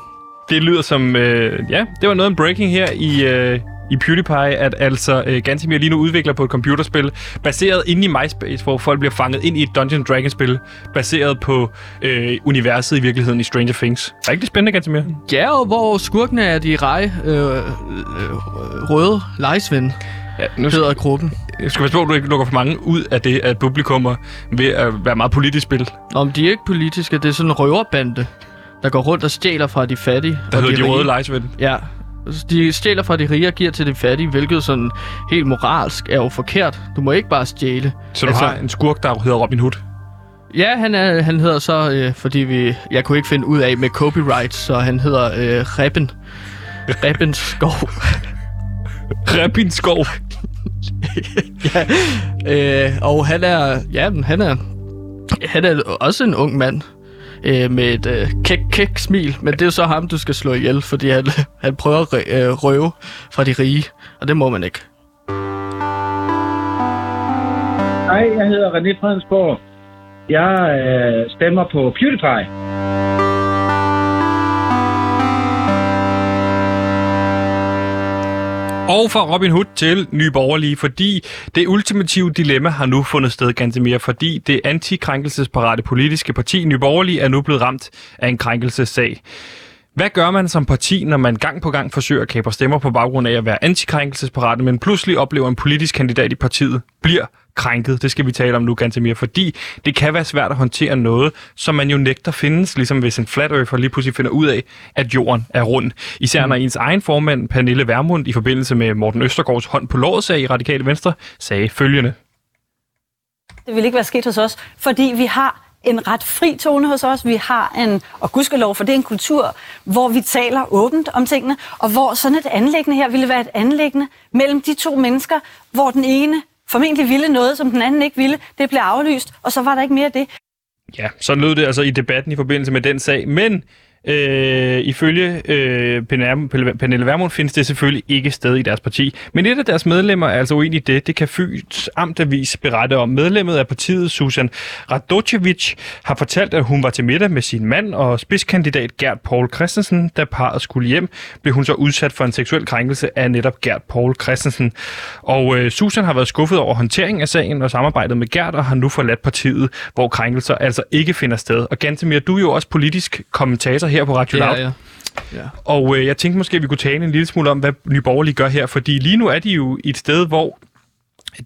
Det lyder som... Øh, ja, det var noget en breaking her i... Øh, i PewDiePie, at altså øh, Gantemir lige nu udvikler på et computerspil, baseret inde i MySpace, hvor folk bliver fanget ind i et Dungeons Dragons-spil, baseret på øh, universet i virkeligheden i Stranger Things. Rigtig spændende, Gantemir. ja, og hvor skurkene er de rej øh, øh, røde lejesvend, Ja, nu hedder gruppen. jeg skal passe på, at du ikke lukker for mange ud af det, at publikummer ved at være meget politisk spil. Om de er ikke politiske, det er sådan en røverbande, der går rundt og stjæler fra de fattige. Der hedder de, rige. røde lejesvend. Ja, de stjæler fra de rige og giver til de fattige, hvilket sådan helt moralsk er jo forkert. Du må ikke bare stjæle. Så du Altså- har en skurk, der hedder Robin Hood. Ja, han, er, han hedder så, øh, fordi vi, jeg kunne ikke finde ud af med copyright, så han hedder øh, Reben. Reben Skov. *laughs* Rabin Skov. *laughs* øh, og han er, ja, han er, han er også en ung mand. Øh, med et øh, kæk, kæk smil, men det er jo så ham, du skal slå ihjel, fordi han, *laughs* han prøver at øh, røve fra de rige, og det må man ikke. Hej, jeg hedder René Fredensborg. Jeg øh, stemmer på PewDiePie. Og fra Robin Hood til Nye Borgerlige, fordi det ultimative dilemma har nu fundet sted ganske mere, fordi det antikrænkelsesparate politiske parti Nye Borgerlige er nu blevet ramt af en krænkelsessag. Hvad gør man som parti, når man gang på gang forsøger at kapre stemmer på baggrund af at være antikrænkelsesparate, men pludselig oplever en politisk kandidat i partiet bliver krænket? Det skal vi tale om nu ganske mere, fordi det kan være svært at håndtere noget, som man jo nægter findes, ligesom hvis en flat earther lige pludselig finder ud af, at jorden er rund. Især når ens egen formand, Pernille Vermund, i forbindelse med Morten Østergaards hånd på låret sag i Radikale Venstre, sagde følgende. Det vil ikke være sket hos os, fordi vi har en ret fri tone hos os. Vi har en, og gudskelov, for det er en kultur, hvor vi taler åbent om tingene, og hvor sådan et anlæggende her ville være et anlæggende mellem de to mennesker, hvor den ene formentlig ville noget, som den anden ikke ville. Det blev aflyst, og så var der ikke mere af det. Ja, så lød det altså i debatten i forbindelse med den sag. Men øh, ifølge øh, Pernille Vermund findes det selvfølgelig ikke sted i deres parti. Men et af deres medlemmer er altså uenig i det. Det kan Fyns Amtavis berette om. Medlemmet af partiet, Susan Radocevic, har fortalt, at hun var til middag med sin mand og spidskandidat Gert Paul Christensen. Da parret skulle hjem, blev hun så udsat for en seksuel krænkelse af netop Gert Paul Christensen. Og øh, Susan har været skuffet over håndteringen af sagen og samarbejdet med Gert, og har nu forladt partiet, hvor krænkelser altså ikke finder sted. Og Gantemir, du er jo også politisk kommentator her på Radio Loud. ja. ja. Og øh, jeg tænkte måske, at vi kunne tale en lille smule om, hvad Nye Borgerlige gør her. Fordi lige nu er de jo et sted, hvor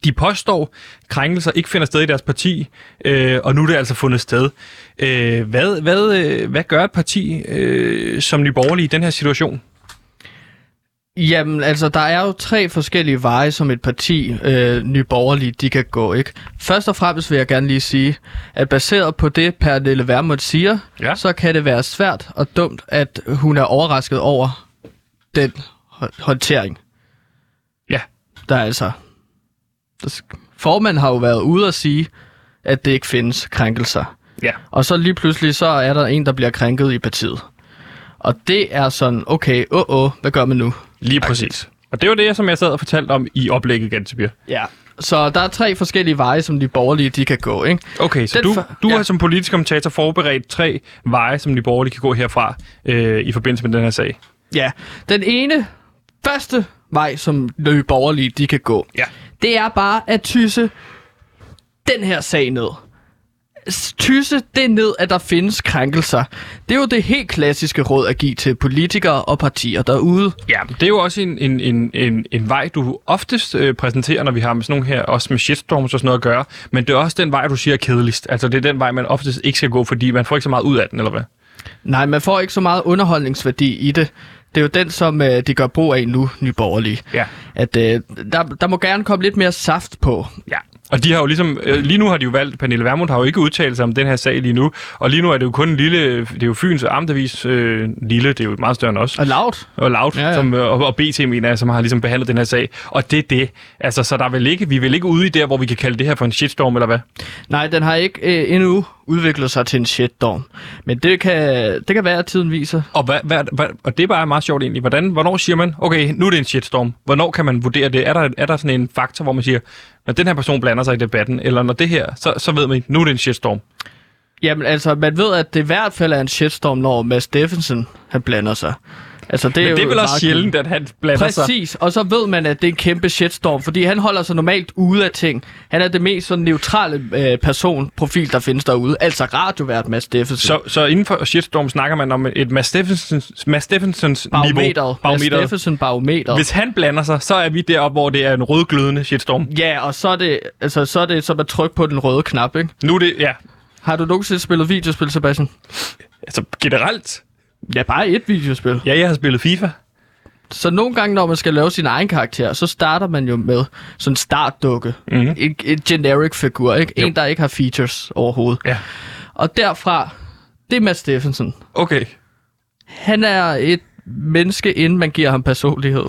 de påstår, krænkelser ikke finder sted i deres parti, øh, og nu er det altså fundet sted. Øh, hvad, hvad, øh, hvad gør et parti øh, som Nye Borgerlige i den her situation? Jamen, altså, der er jo tre forskellige veje, som et parti, øh, Nye Borgerlige, de kan gå, ikke? Først og fremmest vil jeg gerne lige sige, at baseret på det, Pernille Vermund siger, Ja. så kan det være svært og dumt, at hun er overrasket over den hå- håndtering. Ja. Der er altså formanden har jo været ude at sige, at det ikke findes krænkelser. Ja. Og så lige pludselig, så er der en, der bliver krænket i partiet. Og det er sådan, okay, åh, oh, oh, hvad gør man nu? Lige præcis. Og det var det, som jeg sad og fortalte om i oplægget, Gansebir. Ja. Så der er tre forskellige veje, som de borgerlige de kan gå, ikke? Okay, så Den du, du ja. har som politisk kommentator forberedt tre veje, som de borgerlige kan gå herfra øh, i forbindelse med den her sag. Ja. Den ene, første vej, som de borgerlige de kan gå, Ja. det er bare at tysse den her sag ned. Tysse det ned, at der findes krænkelser. Det er jo det helt klassiske råd at give til politikere og partier derude. Ja, det er jo også en, en, en, en, en vej, du oftest øh, præsenterer, når vi har med sådan nogle her, også med shitstorms og sådan noget at gøre. Men det er også den vej, du siger er kedeligst. Altså det er den vej, man oftest ikke skal gå, fordi man får ikke så meget ud af den, eller hvad? Nej, man får ikke så meget underholdningsværdi i det. Det er jo den, som øh, de gør brug af nu, Nye Borgerlige. Ja. At øh, der, der må gerne komme lidt mere saft på. Ja. Og de har jo ligesom, øh, lige nu har de jo valgt, Pernille Vermund har jo ikke udtalt sig om den her sag lige nu, og lige nu er det jo kun en lille, det er jo Fyns Amtavis øh, lille, det er jo meget større end os, Og lavt. og Loud, Ja, ja. Som, øh, og, og BT mener jeg, som har ligesom behandlet den her sag. Og det er det. Altså, så der er vel ikke, vi er vel ikke ude i der, hvor vi kan kalde det her for en shitstorm, eller hvad? Nej, den har ikke øh, endnu udviklet sig til en shitstorm. Men det kan, det kan være, at tiden viser. Og, hvad, hvad, hvad, og det er bare meget sjovt egentlig. Hvordan, hvornår siger man, okay, nu er det en shitstorm. Hvornår kan man vurdere det? Er der, er der sådan en faktor, hvor man siger, når den her person blander sig i debatten, eller når det her, så, så ved man, nu er det en shitstorm. Jamen altså, man ved, at det i hvert fald er en shitstorm, når Mads Steffensen han blander sig. Altså, det er Men det er vel også sjældent, at han blander sig. Præcis, og så ved man, at det er en kæmpe shitstorm, fordi han holder sig normalt ude af ting. Han er det mest sådan neutrale øh, personprofil, der findes derude. Altså radiovært Mads Steffensen. Så, så inden for shitstorm snakker man om et Mads Steffensens, Mads Steffensens niveau. barometeret. Mads. Steffensen barometeret. Hvis han blander sig, så er vi deroppe, hvor det er en rødglødende shitstorm. Ja, og så er det, altså, så er det som at trykke på den røde knap, ikke? Nu er det, ja, Har du nogensinde spillet videospil, Sebastian? altså generelt. Ja, bare et videospil. Ja, jeg har spillet FIFA. Så nogle gange, når man skal lave sin egen karakter, så starter man jo med sådan en startdukke. Mhm. En, en generic figur, ikke? En, der ikke har features overhovedet. Ja. Og derfra, det er Mads Steffensen. Okay. Han er et menneske, inden man giver ham personlighed.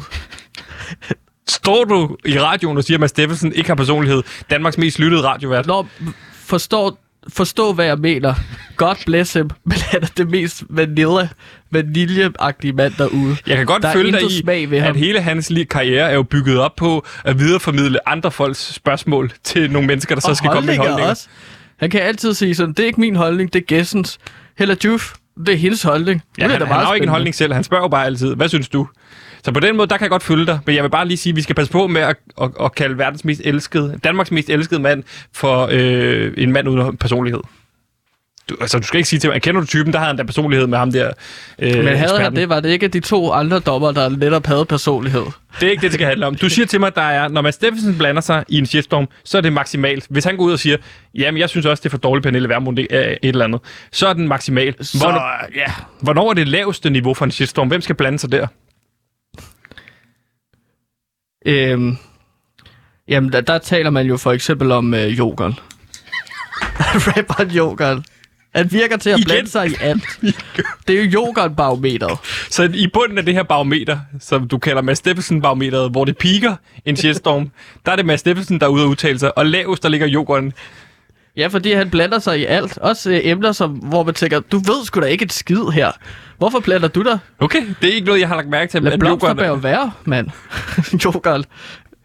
Står du i radioen og siger, at Mads Steffensen ikke har personlighed? Danmarks mest lyttede radiovært. Når forstår, forstå, hvad jeg mener. God bless him, *laughs* men han er det mest vanilla, vaniljeagtige mand derude. Jeg kan godt Der er følge dig i, smag ved ham. at hele hans karriere er jo bygget op på at videreformidle andre folks spørgsmål til nogle mennesker, der så og skal komme med holdninger også. Han kan altid sige sådan, det er ikke min holdning, det er Gessens. Hella Juf, det er hendes holdning. Ja, Nu er han, det han har jo ikke en holdning selv. Han spørger jo bare altid, hvad synes du? Så på den måde, der kan jeg godt følge dig. Men jeg vil bare lige sige, at vi skal passe på med at, at, at kalde verdens mest elskede, Danmarks mest elskede mand for øh, en mand uden personlighed. Du, altså, du skal ikke sige til mig, kender du typen, der havde han da personlighed med ham der øh, Men havde han det, var det ikke de to andre dommer, der netop havde personlighed. Det er ikke det, det skal handle om. Du siger til mig, at der er, når Mads Steffensen blander sig i en shitstorm, så er det maksimalt. Hvis han går ud og siger, jamen jeg synes også, det er for dårligt, Pernille Vermund, det er et eller andet, så er den maksimal. Så, Hvornår, ja. hvornår er det laveste niveau for en shitstorm? Hvem skal blande sig der? Øhm, jamen, der, der taler man jo for eksempel om øh, Jokeren. Rapperen Jokeren. Han virker til at Igen. blande sig i alt. *laughs* Det er jo Jokeren-barometeret. Så i bunden af det her barometer, som du kalder Mads Steffensen-barometeret, hvor det piker en shitstorm, der er det Mads Steffensen, der er ude at udtale sig, og lavest, der ligger jokeren. Ja, fordi han blander sig i alt. Også øh, emner, som, hvor man tænker, du ved sgu da ikke et skid her. Hvorfor blander du dig? Okay, det er ikke noget, jeg har lagt mærke til. Lad at Blomsterberg være, mand. *laughs* Jokeren.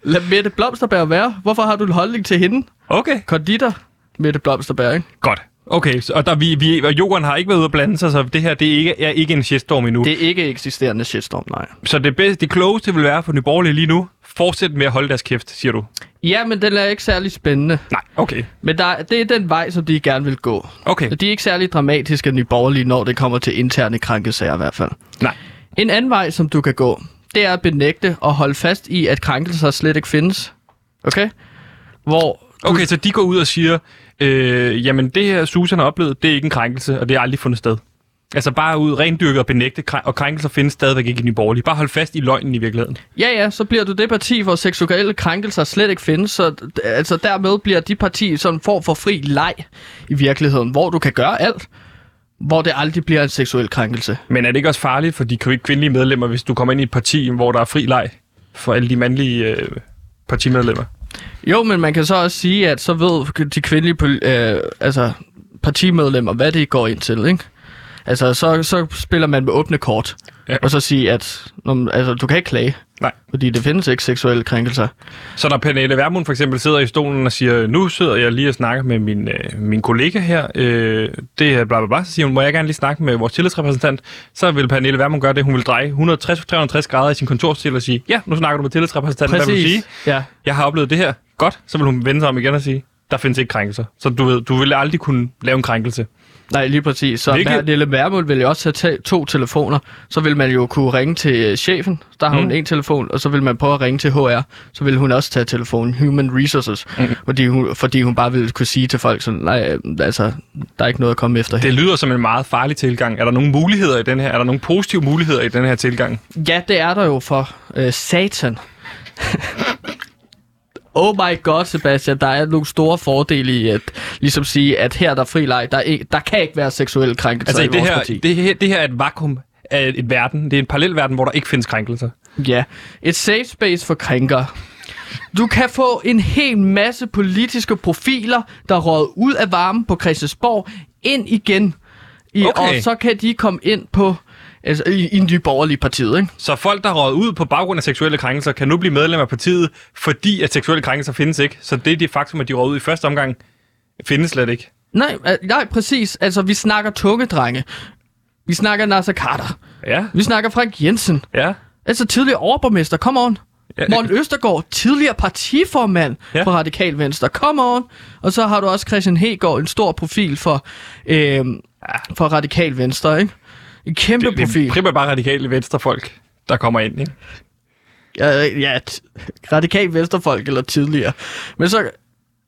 Lad Mette Blomsterberg være. Hvorfor har du en holdning til hende? Okay, Konditor. Mette Blomsterberg, ikke? godt. Okay, så, og der, vi, vi, og jokeren har ikke været ude at blande sig, så det her det er ikke, er ikke en shitstorm endnu. Det er ikke eksisterende shitstorm, nej. Så det, bedste, det klogeste vil være for Nye Borgerlige lige nu, fortsæt med at holde deres kæft, siger du. Ja, men den er ikke særlig spændende. Nej, okay. Men der, det er den vej, som de gerne vil gå. Okay, De er ikke særlig dramatiske, nye borgerlige, når det kommer til interne krænkelsager i hvert fald. nej. En anden vej, som du kan gå, det er at benægte og holde fast i, at krænkelser slet ikke findes. Okay? Hvor Okay, så de går ud og siger, øh, jamen det her Susan har oplevet, det er ikke en krænkelse, og det har aldrig fundet sted. Altså bare ud, rendyrke og benægte, og krænkelser findes stadigvæk ikke i Nye Borgerlige. Bare hold fast i løgnen i virkeligheden. Ja, ja, så bliver du det parti, hvor seksuelle krænkelser slet ikke findes. Så altså, dermed bliver de parti sådan en form for fri leg i virkeligheden, hvor du kan gøre alt, hvor det aldrig bliver en seksuel krænkelse. Men er det ikke også farligt for de kv- kvindelige medlemmer, hvis du kommer ind i et parti, hvor der er fri leg for alle de mandlige øh, partimedlemmer? Jo, men man kan så også sige, at så ved de kvindelige øh, altså, partimedlemmer, hvad det går ind til, ikke? Altså, så, så spiller man med åbne kort. Ja. Og så sige, at nå, altså, du kan ikke klage. Nej. Fordi det findes ikke seksuelle krænkelser. Så når Pernille Vermund for eksempel sidder i stolen og siger, nu sidder jeg lige og snakker med min, øh, min kollega her, øh, det er bla bla bla, så siger hun, må jeg gerne lige snakke med vores tillidsrepræsentant, så vil Pernille Vermund gøre det, hun vil dreje 160-360 grader i sin kontorstil og sige, ja, nu snakker du med tillidsrepræsentanten, hvad vil du sige? Ja. Jeg har oplevet det her, godt, så vil hun vende sig om igen og sige, der findes ikke krænkelser. Så du ved, du vil aldrig kunne lave en krænkelse. Nej, lige præcis. Så Hvilket-. Lille Værmund vil jo også have ta- to telefoner. Så vil man jo kunne ringe til øh, chefen. Der har Mm. hun en telefon, og så vil man prøve at ringe til HR. Så vil hun også tage telefonen, Human Resources. Mm. Fordi, hun, fordi hun bare vil kunne sige til folk sådan, nej, øh, altså, der er ikke noget at komme efter her. Det lyder som en meget farlig tilgang. Er der nogle muligheder i den her? Er der nogle positive muligheder i den her tilgang? Ja, det er der jo for øh, satan. *laughs* oh my god, Sebastian, der er nogle store fordele i at ligesom sige, at her er der fri leg. Der, er der kan ikke være seksuelle krænkelser Altså, i det vores her, parti. det, her, det her er et vakuum af et verden. Det er en parallel verden, hvor der ikke findes krænkelser. Ja, et safe space for krænker. Du kan få en hel masse politiske profiler, der råder ud af varmen på Christiansborg, ind igen. I, Okay. Og så kan de komme ind på altså, i, i en ny borgerlige partiet, ikke? Så folk, der råd ud på baggrund af seksuelle krænkelser, kan nu blive medlem af partiet, fordi at seksuelle krænkelser findes ikke. Så det er det faktum, at de råd ud i første omgang, findes slet ikke. Nej, nej, præcis. Altså, vi snakker tungedrenge. Vi snakker Nasser Carter. Ja, Vi snakker Frank Jensen. ja. Altså tidligere overborgmester. Come on. Ja, Morten Østergaard, tidligere partiformand Ja. ja. for Radikal Venstre. Come on. Og så har du også Christian Hegård, en stor profil for, øh, for Radikal Venstre, ikke? En kæmpe det, det profil. er primært bare radikale venstrefolk, der kommer ind, ikke? Ja, ja t- Radikal Venstrefolk eller tidligere. Men så,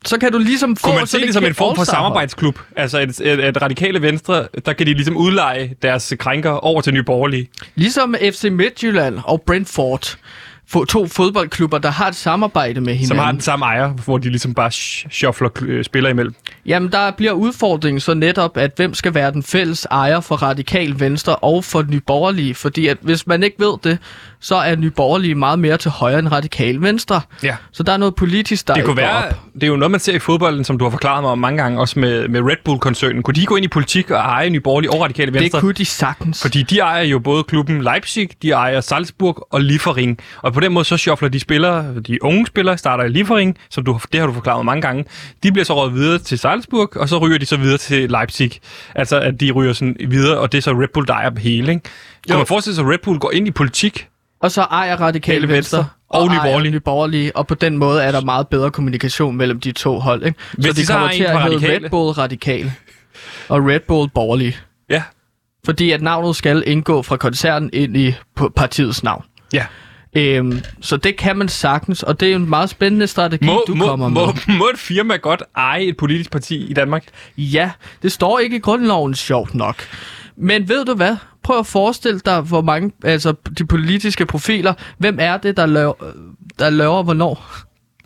så kan du ligesom få... Kunne man se det et som en form for samarbejdsklub? Altså, et, et, et radikale venstre, der kan de ligesom udleje deres krænker over til Nye Borgerlige. Ligesom FC Midtjylland og Brentford. Få- To fodboldklubber, der har et samarbejde med hinanden. Som har den samme ejer, hvor de ligesom bare sh- shuffler øh, spillere imellem. Jamen, der bliver udfordringen så netop, at hvem skal være den fælles ejer for Radikal Venstre og for Nye Borgerlige? Fordi at hvis man ikke ved det, så er Nye Borgerlige meget mere til højre end Radikal Venstre. Ja. Så der er noget politisk, der Det kunne være, op. det er jo noget, man ser i fodbolden, som du har forklaret mig om mange gange, også med, med Red Bull-koncernen. Kunne de gå ind i politik og eje Nye Borgerlige og Radikale Det Venstre? kunne de sagtens. Fordi de ejer jo både klubben Leipzig, de ejer Salzburg og Liefering. Og på den måde så shuffler de spillere, de unge spillere starter i Liefering, som du, det har du forklaret mig mange gange. De bliver så rådet videre til Salzburg, og så ryger de så videre til Leipzig. Altså at de ryger sådan videre, og det er så Red Bull, der ejer dem hele. Ikke? Kan man forestille sig, at Red Bull går ind i politik? Og så ejer Radikal Radikale Venstre, Venstre og Nye Borgerlige. Nye Borgerlige, og på den måde er der meget bedre kommunikation mellem de to hold. Ikke? Hvis så de de kommer til at hedde. Red Bull Radikal og Red Bull Borgerlige. Ja. Fordi at navnet skal indgå fra koncernen ind i partiets navn. Ja. Øhm, så det kan man sagtens, og det er en meget spændende strategi, Må, du må, kommer må, med. må et firma godt eje et politisk parti i Danmark? Ja, det står ikke i grundloven sjovt nok. Men ved du hvad? Prøv at forestille dig, hvor mange, altså de politiske profiler, hvem er det, der laver, der laver hvornår?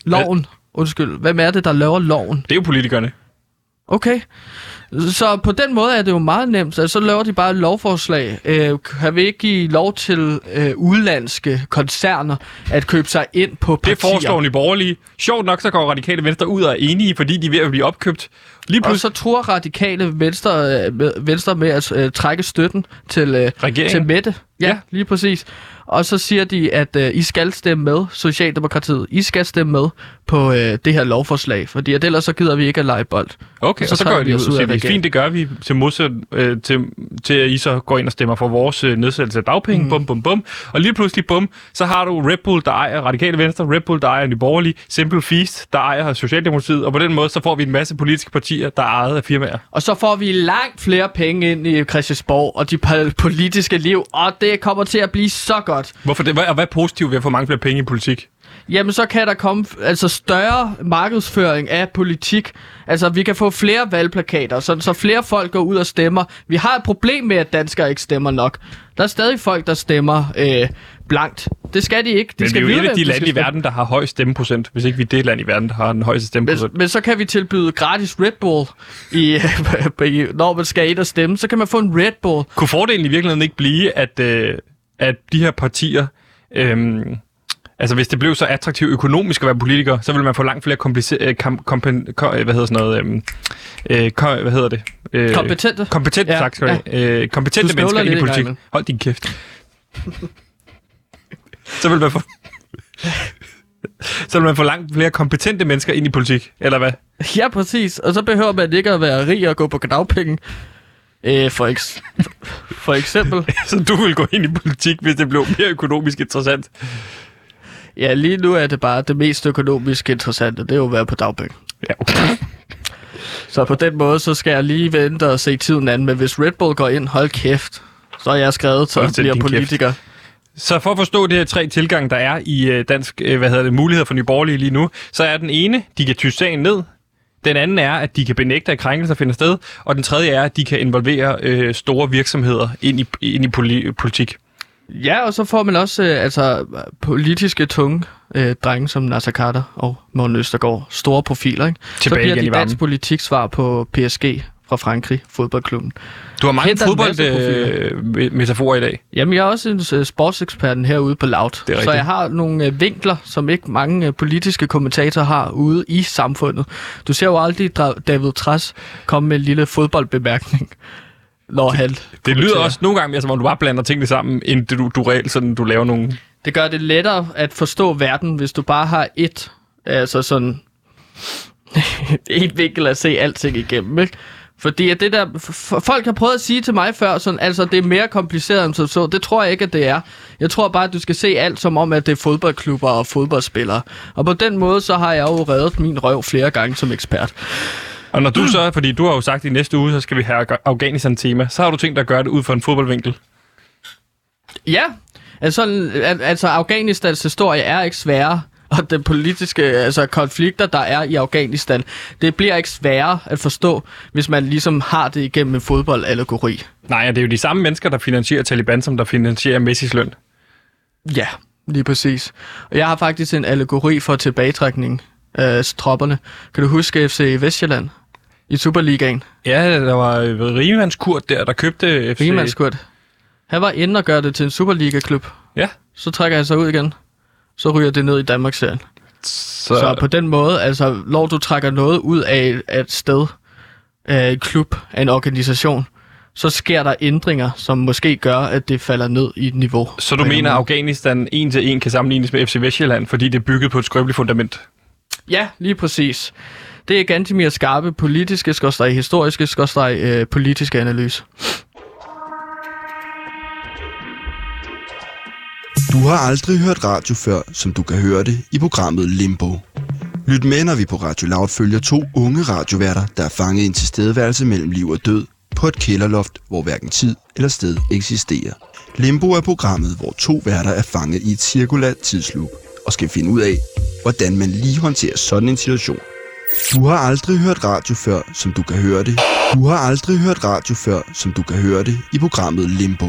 Loven. Undskyld. Hvem er det, der laver loven? Det er jo politikerne. Okay. Så på den måde er det jo meget nemt. Altså, så laver de bare et lovforslag. Øh, kan vi ikke give lov til øh, udlandske koncerner at købe sig ind på partier? Det foreslår Nye Borgerlige. Sjovt nok, så går radikale venstre ud og er enige, fordi de er ved at blive opkøbt. Lige Og pludselig så tror radikale venstre, øh, med, venstre med at øh, trække støtten til, øh, Regeringen. til Mette. Ja, Ja. lige præcis. Og så siger de, at øh, I skal stemme med, Socialdemokratiet. I skal stemme med på øh, det her lovforslag, fordi at ellers så gider vi ikke at lege bold. Okay, Og så og så, gør vi ud og siger, fint, det gør vi til modsat øh, til, til at I så går ind og stemmer for vores øh, nedsættelse af dagpenge, mm. bum, bum, bum. Og lige pludselig, bum, så har du Red Bull, der ejer Radikale Venstre, Red Bull, der ejer Nye Borgerlige, Simple Feast, der ejer Socialdemokratiet, og på den måde, så får vi en masse politiske partier, der er ejet af firmaer. Og så får vi langt flere penge ind i Christiansborg og de politiske liv, og det kommer til at blive så godt. Hvorfor det? Hvad, og hvad er positivt ved at få mange flere penge i politik? Jamen, så kan der komme altså større markedsføring af politik. Altså, vi kan få flere valgplakater, så, så flere folk går ud og stemmer. Vi har et problem med, at danskere ikke stemmer nok. Der er stadig folk, der stemmer øh, blankt. Det skal de ikke. De Men vi skal er jo et af de lande i verden, der har høj stemmeprocent, hvis ikke vi er det land i verden, der har den højeste Men, stemmeprocent. men så kan vi tilbyde gratis Red Bull, *laughs* i, når man skal ind og stemme. Så kan man få en Red Bull. Kunne fordelen i virkeligheden ikke blive, at, øh, at de her partier, øh, Altså, hvis det blev så attraktivt økonomisk at være politiker, så ville man få langt flere komplicerede... Kom, kompen, kom, hvad hedder sådan noget... Øhm, øh, kom, hvad hedder det? Øh, Kompetente. Kompetente, Ja, ja, tak skal have. Øh, kompetente mennesker ind i politik. Hold din kæft. *laughs* så vil man få... så vil man få langt flere kompetente mennesker ind i politik, eller hvad? Ja, præcis. Og så behøver man ikke at være rig og gå på dagpenge. Øh, for, eks- for eksempel. *laughs* Så du vil gå ind i politik, hvis det blev mere økonomisk interessant. Ja, lige nu er det bare det mest økonomisk interessante. Det er jo at være på dagpenge. Ja, okay. Så på den måde, så skal jeg lige vente og se tiden an. Men hvis Red Bull går ind, hold kæft. Så er jeg skrevet til Hold at til blive din kæft. Så for at forstå de her tre tilgange, der er i øh, dansk, øh, hvad hedder det, muligheder for nyborgerlige lige nu, så er den ene, de kan tyse sagen ned. Den anden er, at de kan benægte, at krænkelser finder sted. Og den tredje er, at de kan involvere øh, store virksomheder ind i, ind i poli- politik. Ja, og så får man også øh, altså, politiske tunge øh, drenge som Nasser Carter og Morten Østergaard. Store profiler, ikke? så Tilbage bliver igen de dansk politik svar på PSG fra Frankrig, fodboldklubben. Du har mange fodboldmetaforer øh, i dag. Jamen, jeg er også en øh, sportseksperten herude på Loud. Det så rigtigt. jeg har nogle øh, vinkler, som ikke mange øh, politiske kommentatorer har ude i samfundet. Du ser jo aldrig David Træs komme med en lille fodboldbemærkning, *laughs* når han Det lyder også nogle gange mere, som om du bare blander tingene sammen, end du, du reelt sådan, du laver nogle... Det gør det lettere at forstå verden, hvis du bare har et, altså sådan, *laughs* et vinkel at se alting igennem, ikke? Fordi at det der, folk har prøvet at sige til mig før, sådan, altså det er mere kompliceret end som så. Det tror jeg ikke, at det er. Jeg tror bare, at du skal se alt som om, at det er fodboldklubber og fodboldspillere. Og på den måde, så har jeg jo reddet min røv flere gange som ekspert. Og når du så, fordi du har jo sagt, at i næste uge, så skal vi have Afghanistan-tema, så har du tænkt dig at gøre det ud fra en fodboldvinkel. Ja, altså, al- altså Afghanistans historie er ikke sværere, *laughs* og den politiske altså, konflikter, der er i Afghanistan, det bliver ikke sværere at forstå, hvis man ligesom har det igennem en fodboldallegori. Nej, det er jo de samme mennesker, der finansierer Taliban, som der finansierer Messis løn. Ja, lige præcis. Og jeg har faktisk en allegori for tilbagetrækning af tropperne. Kan du huske FC Vestjylland i Superligaen? Ja, der var øh, Riemanns Kurt der, der købte FC... Riemanskurt. Han var inde og gøre det til en Superliga-klub. Ja, Så trækker han sig ud igen. Så ryger det ned i Danmarksserien. så, Så, så på den måde, altså, når du trækker noget ud af, et sted, af en klub, af en organisation, så sker der ændringer, som måske gør, at det falder ned i et niveau. så du mener, at Afghanistan en til en kan sammenlignes med FC Vestjylland, fordi det er bygget på et skrøbeligt fundament? Ja, lige præcis. Det er ganske mere skarpe politiske, skorstræk historiske, skorstræk øh, politiske analyse. Du har aldrig hørt radio før, som du kan høre det i programmet Limbo. Lyt med, når vi på Radio Loud følger to unge radioværter, der er fanget i en tilstedeværelse mellem liv og død på et kælderloft, hvor hverken tid eller sted eksisterer. Limbo er programmet, hvor to værter er fanget i et cirkulært tidsloop og skal finde ud af, hvordan man lige håndterer sådan en situation. Du har aldrig hørt radio før, som du kan høre det. Du har aldrig hørt radio før, som du kan høre det i programmet Limbo.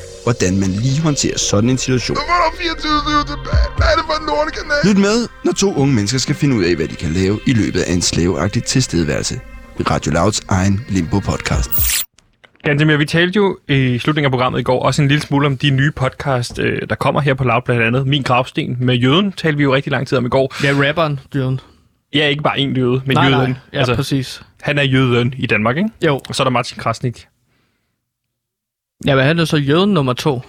hvordan man lige håndterer sådan en situation. Lyt med, når to unge mennesker skal finde ud af, hvad de kan lave i løbet af en slaveagtig tilstedeværelse. I Radio Louds egen Limbo-podcast. Gantemir, vi talte jo i slutningen af programmet i går også en lille smule om de nye podcast, øh, der kommer her på Loud, blandt andet Min Gravsten med Jøden, talte vi jo rigtig lang tid om i går. Ja, rapperen, Jørgen. Ja, ikke bare en jøde, men Nej, jøden. nej. Ja, altså, præcis. han er jøden i Danmark, ikke? Jo. Og så er der Martin Krasnik. Ja, men han er så jøden nummer to.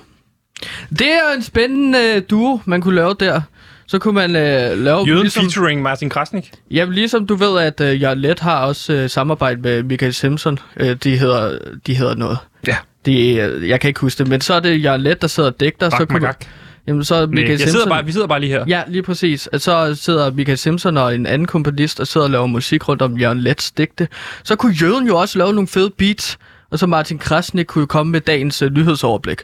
Det er en spændende øh, duo, man kunne lave der. Så kunne man øh, lave... Jøden ligesom, featuring Martin Krasnik. Ja, ligesom du ved, at øh, Jørgen Let har også øh, samarbejde med Michael Simpson. Øh, de, hedder, de hedder noget. Ja. De, øh, jeg kan ikke huske det, men så er det Jørgen Let, der sidder og digter. så Bak, kunne, magak. jamen, så er Michael jeg Simpson... sidder bare, vi sidder bare lige her. Ja, lige præcis. At så sidder Michael Simpson og en anden komponist og sidder og laver musik rundt om Jørgen Lets digte. Så kunne Jøden jo også lave nogle fede beats, og så Martin Krasnik kunne komme med dagens uh, nyhedsoverblik.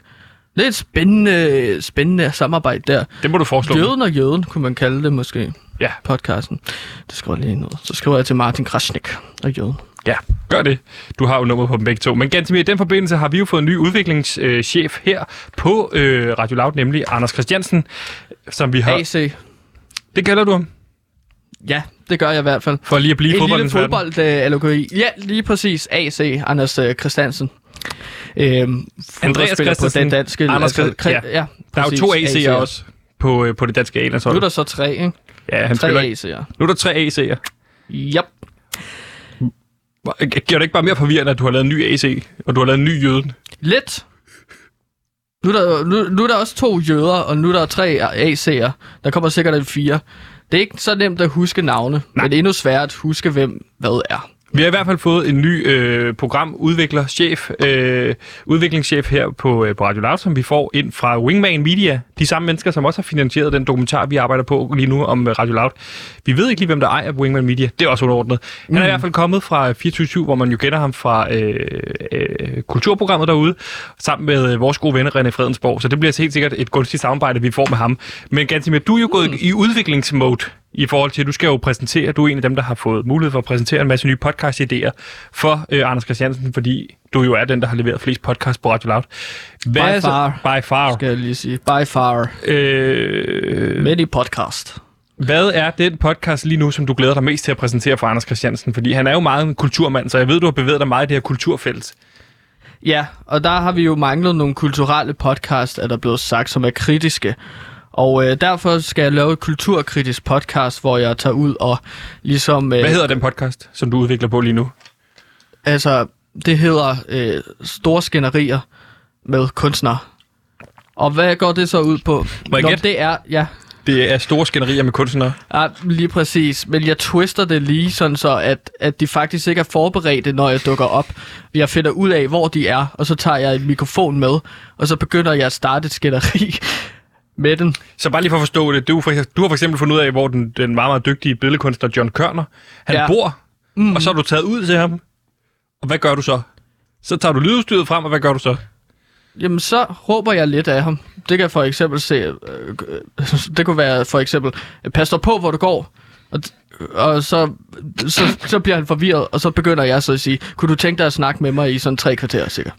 Det er et spændende, spændende samarbejde der. Det må du foreslå. Jøden og Jøden, kunne man kalde det måske, Ja. podcasten. Det skriver jeg lige ned. Så skriver jeg til Martin Krasnik og Jøden. Ja. Gør det. Du har jo nummer på dem begge to. Men ganske mere i den forbindelse har vi jo fået en ny udviklingschef her på øh, Radio Loud, nemlig Anders Christiansen, som vi har... AC. Det kalder du ham, Ja, det gør jeg i hvert fald. for lige at blive lille fodboldens verden. fodbold uh, Ja, lige præcis. AC, Anders uh, Christiansen. Øhm, Andreas fodboldspiller på Christensen, den danske... Anders kri- ja. ja. Der er jo præcis, to AC'er AC'er. også på, øh, på det danske Nu A-landshold. er der så tre, ikke? Ja, han Tre spiller. AC'er. Nu er der tre AC'er. Yep. Giver det ikke bare mere forvirrende, at du har lavet en ny AC, og du har lavet en ny jøde? Lidt. Nu er, der, nu, nu er der også to jøder, og nu er der tre AC'er. Der kommer sikkert en fire. Det er ikke så nemt at huske navne, Nej. men det er endnu sværere at huske, hvem hvad er. Vi har i hvert fald fået en ny øh, programudvikler, chef, øh, udviklingschef her på, øh, på Radio Loud, som vi får ind fra Wingman Media. De samme mennesker, som også har finansieret den dokumentar, vi arbejder på lige nu om øh, Radio Loud. Vi ved ikke lige, hvem der ejer Wingman Media. Det er også underordnet. Han er i hvert fald kommet fra 24 hvor man jo kender ham fra øh, øh, kulturprogrammet derude, sammen med øh, vores gode venner René Fredensborg. Så det bliver helt sikkert et gunstigt samarbejde, vi får med ham. Men Gansimir, du er jo gået i udviklingsmode i forhold til, at du skal jo præsentere, du er en af dem, der har fået mulighed for at præsentere en masse nye podcast-idéer for øh, Anders Christiansen, fordi du jo er den, der har leveret flest podcasts på Radio Loud. Hvad By er så- far. By far. Skal jeg lige sige. By far. Øh, Many podcast. hvad er den podcast lige nu, som du glæder dig mest til at præsentere for Anders Christiansen? Fordi han er jo meget en kulturmand, så jeg ved, du har bevæget dig meget i det her kulturfelt. Ja, og der har vi jo manglet nogle kulturelle podcast, er der blevet sagt, som er kritiske. Og øh, derfor skal jeg lave et kulturkritisk podcast, hvor jeg tager ud og ligesom... Øh, Hvad hedder den podcast, som du udvikler på lige nu? Altså, det hedder øh, Store Skænderier med kunstnere. Og hvad går det så ud på? Må jeg Nå, gætte? det er, ja, Det er store skænderier med kunstnere. ja, lige præcis. Men jeg twister det lige sådan så, at, at de faktisk ikke er forberedte, når jeg dukker op. Jeg finder ud af, hvor de er, og så tager jeg en mikrofon med, og så begynder jeg at starte et skænderi med den. Så bare lige for at forstå det. Du, for, du har for eksempel fundet ud af, hvor den, den meget, meget dygtige billedkunstner John Kørner, han ja. Bor, mm. og så har du taget ud til ham. Og hvad gør du så? Så tager du lydudstyret frem, og hvad gør du så? Jamen, så råber jeg lidt af ham. Det kan for eksempel se... Øh, øh, det kunne være for eksempel, pas dig på, hvor du går. Og, og så, så, så bliver han forvirret, og så begynder jeg så at sige, kunne du tænke dig at snakke med mig i sådan tre kvarter, sikkert?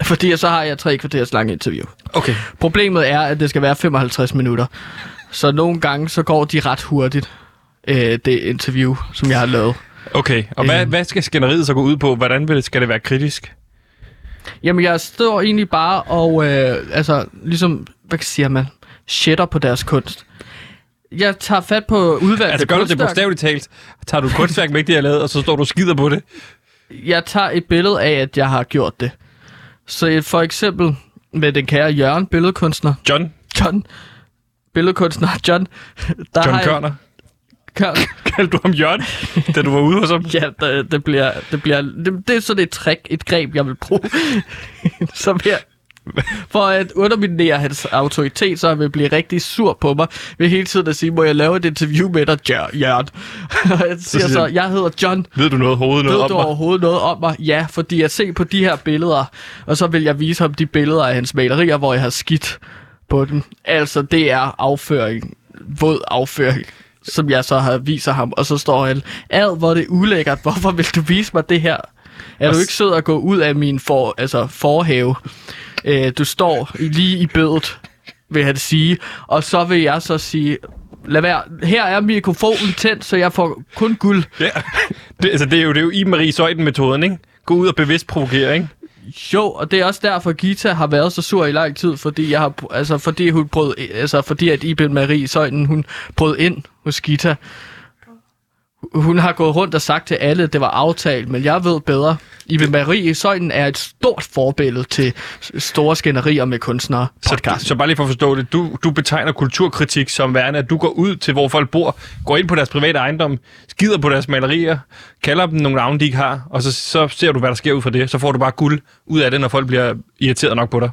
*laughs* Fordi så har jeg tre kvarters lang interview. Okay. Problemet er, at det skal være 55 minutter. Så nogle gange, så går de ret hurtigt, øh, det interview, som jeg har lavet. Okay, og hvad, Øhm. hvad skal skænderiet så gå ud på? Hvordan vil det, skal det være kritisk? Jamen, jeg står egentlig bare og, øh, altså, ligesom, hvad siger man, shitter på deres kunst. Jeg tager fat på udvalgte Altså gør du det bogstaveligt talt? Tager du kunstværk med, det jeg har lavet, og så står du skider på det? Jeg tager et billede af, at jeg har gjort det. Så et- for eksempel med den kære Jørgen, billedkunstner. John, John, billedkunstner John. Der John Kørner. Kør, *laughs* Kaldte du ham Jørgen, da du var ude hos ham? ja, det, det, bliver, det, bliver, det, det er sådan et trick, et greb, jeg vil bruge. *laughs* Som jeg, *laughs* for at underminere hans autoritet, så han vil blive rigtig sur på mig, ved hele tiden at sige, må jeg lave et interview med dig, Jør- Jørgen? Jeg siger så, han, jeg hedder John. Ved du noget overhovedet noget Ved om du mig? overhovedet noget om mig? Ja, fordi jeg ser på de her billeder, og så vil jeg vise ham de billeder af hans malerier, hvor jeg har skidt på dem. Altså, det er afføring. Våd afføring som jeg så har viser ham, og så står han, ad, hvor er det ulækkert, hvorfor vil du vise mig det her? Er du ikke sød at gå ud af min for, altså forhave? Øh, du står lige i bødet, vil han sige, og så vil jeg så sige, lad være, her er mikrofonen tændt, så jeg får kun guld. Ja. Det, altså, det er jo, det er jo i Marie Søjden-metoden, ikke? Gå ud og bevidst provokere, ikke? Jo, og det er også derfor, Gita har været så sur i lang tid, fordi jeg har, altså fordi hun brød, altså fordi at Iben Marie Søjden, hun brød ind hos Gita. Hun har gået rundt og sagt til alle, at det var aftalt, men jeg ved bedre. Iben Marie Søjden er et stort forbillede til store skænderier med kunstnere. Så, Podcast. så bare lige for at forstå det. Du, du betegner kulturkritik som værende, at du går ud til, hvor folk bor, går ind på deres private ejendom, skider på deres malerier, kalder dem nogle navne, de ikke har, og så, så ser du, hvad der sker ud fra det. Så får du bare guld ud af det, når folk bliver irriteret nok på dig.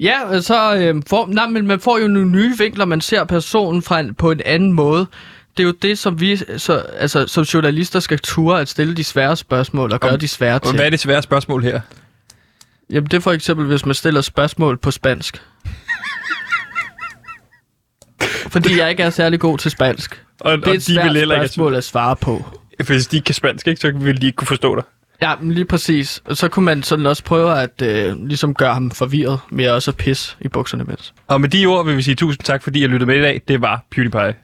Ja, så øh, får, nej, men man får jo nogle nye vinkler, man ser personen fra en, på en anden måde. Det er jo det, som vi så, altså, som journalister skal ture at stille de svære spørgsmål og gøre de svære ting. hvad er det svære spørgsmål her? Jamen, det er for eksempel, hvis man stiller spørgsmål på spansk. Fordi jeg ikke er særlig god til spansk. Og, Det er og et svært vil heller ikke- spørgsmål at svare på. Hvis de ikke kan spansk, ikke, så vil de ikke kunne forstå dig. Ja, men lige præcis. Og så kunne man sådan også prøve at øh, ligesom gøre ham forvirret med også at pisse i bukserne med. Og med de ord vil vi sige tusind tak, fordi I lyttede med i dag. Det var PewDiePie.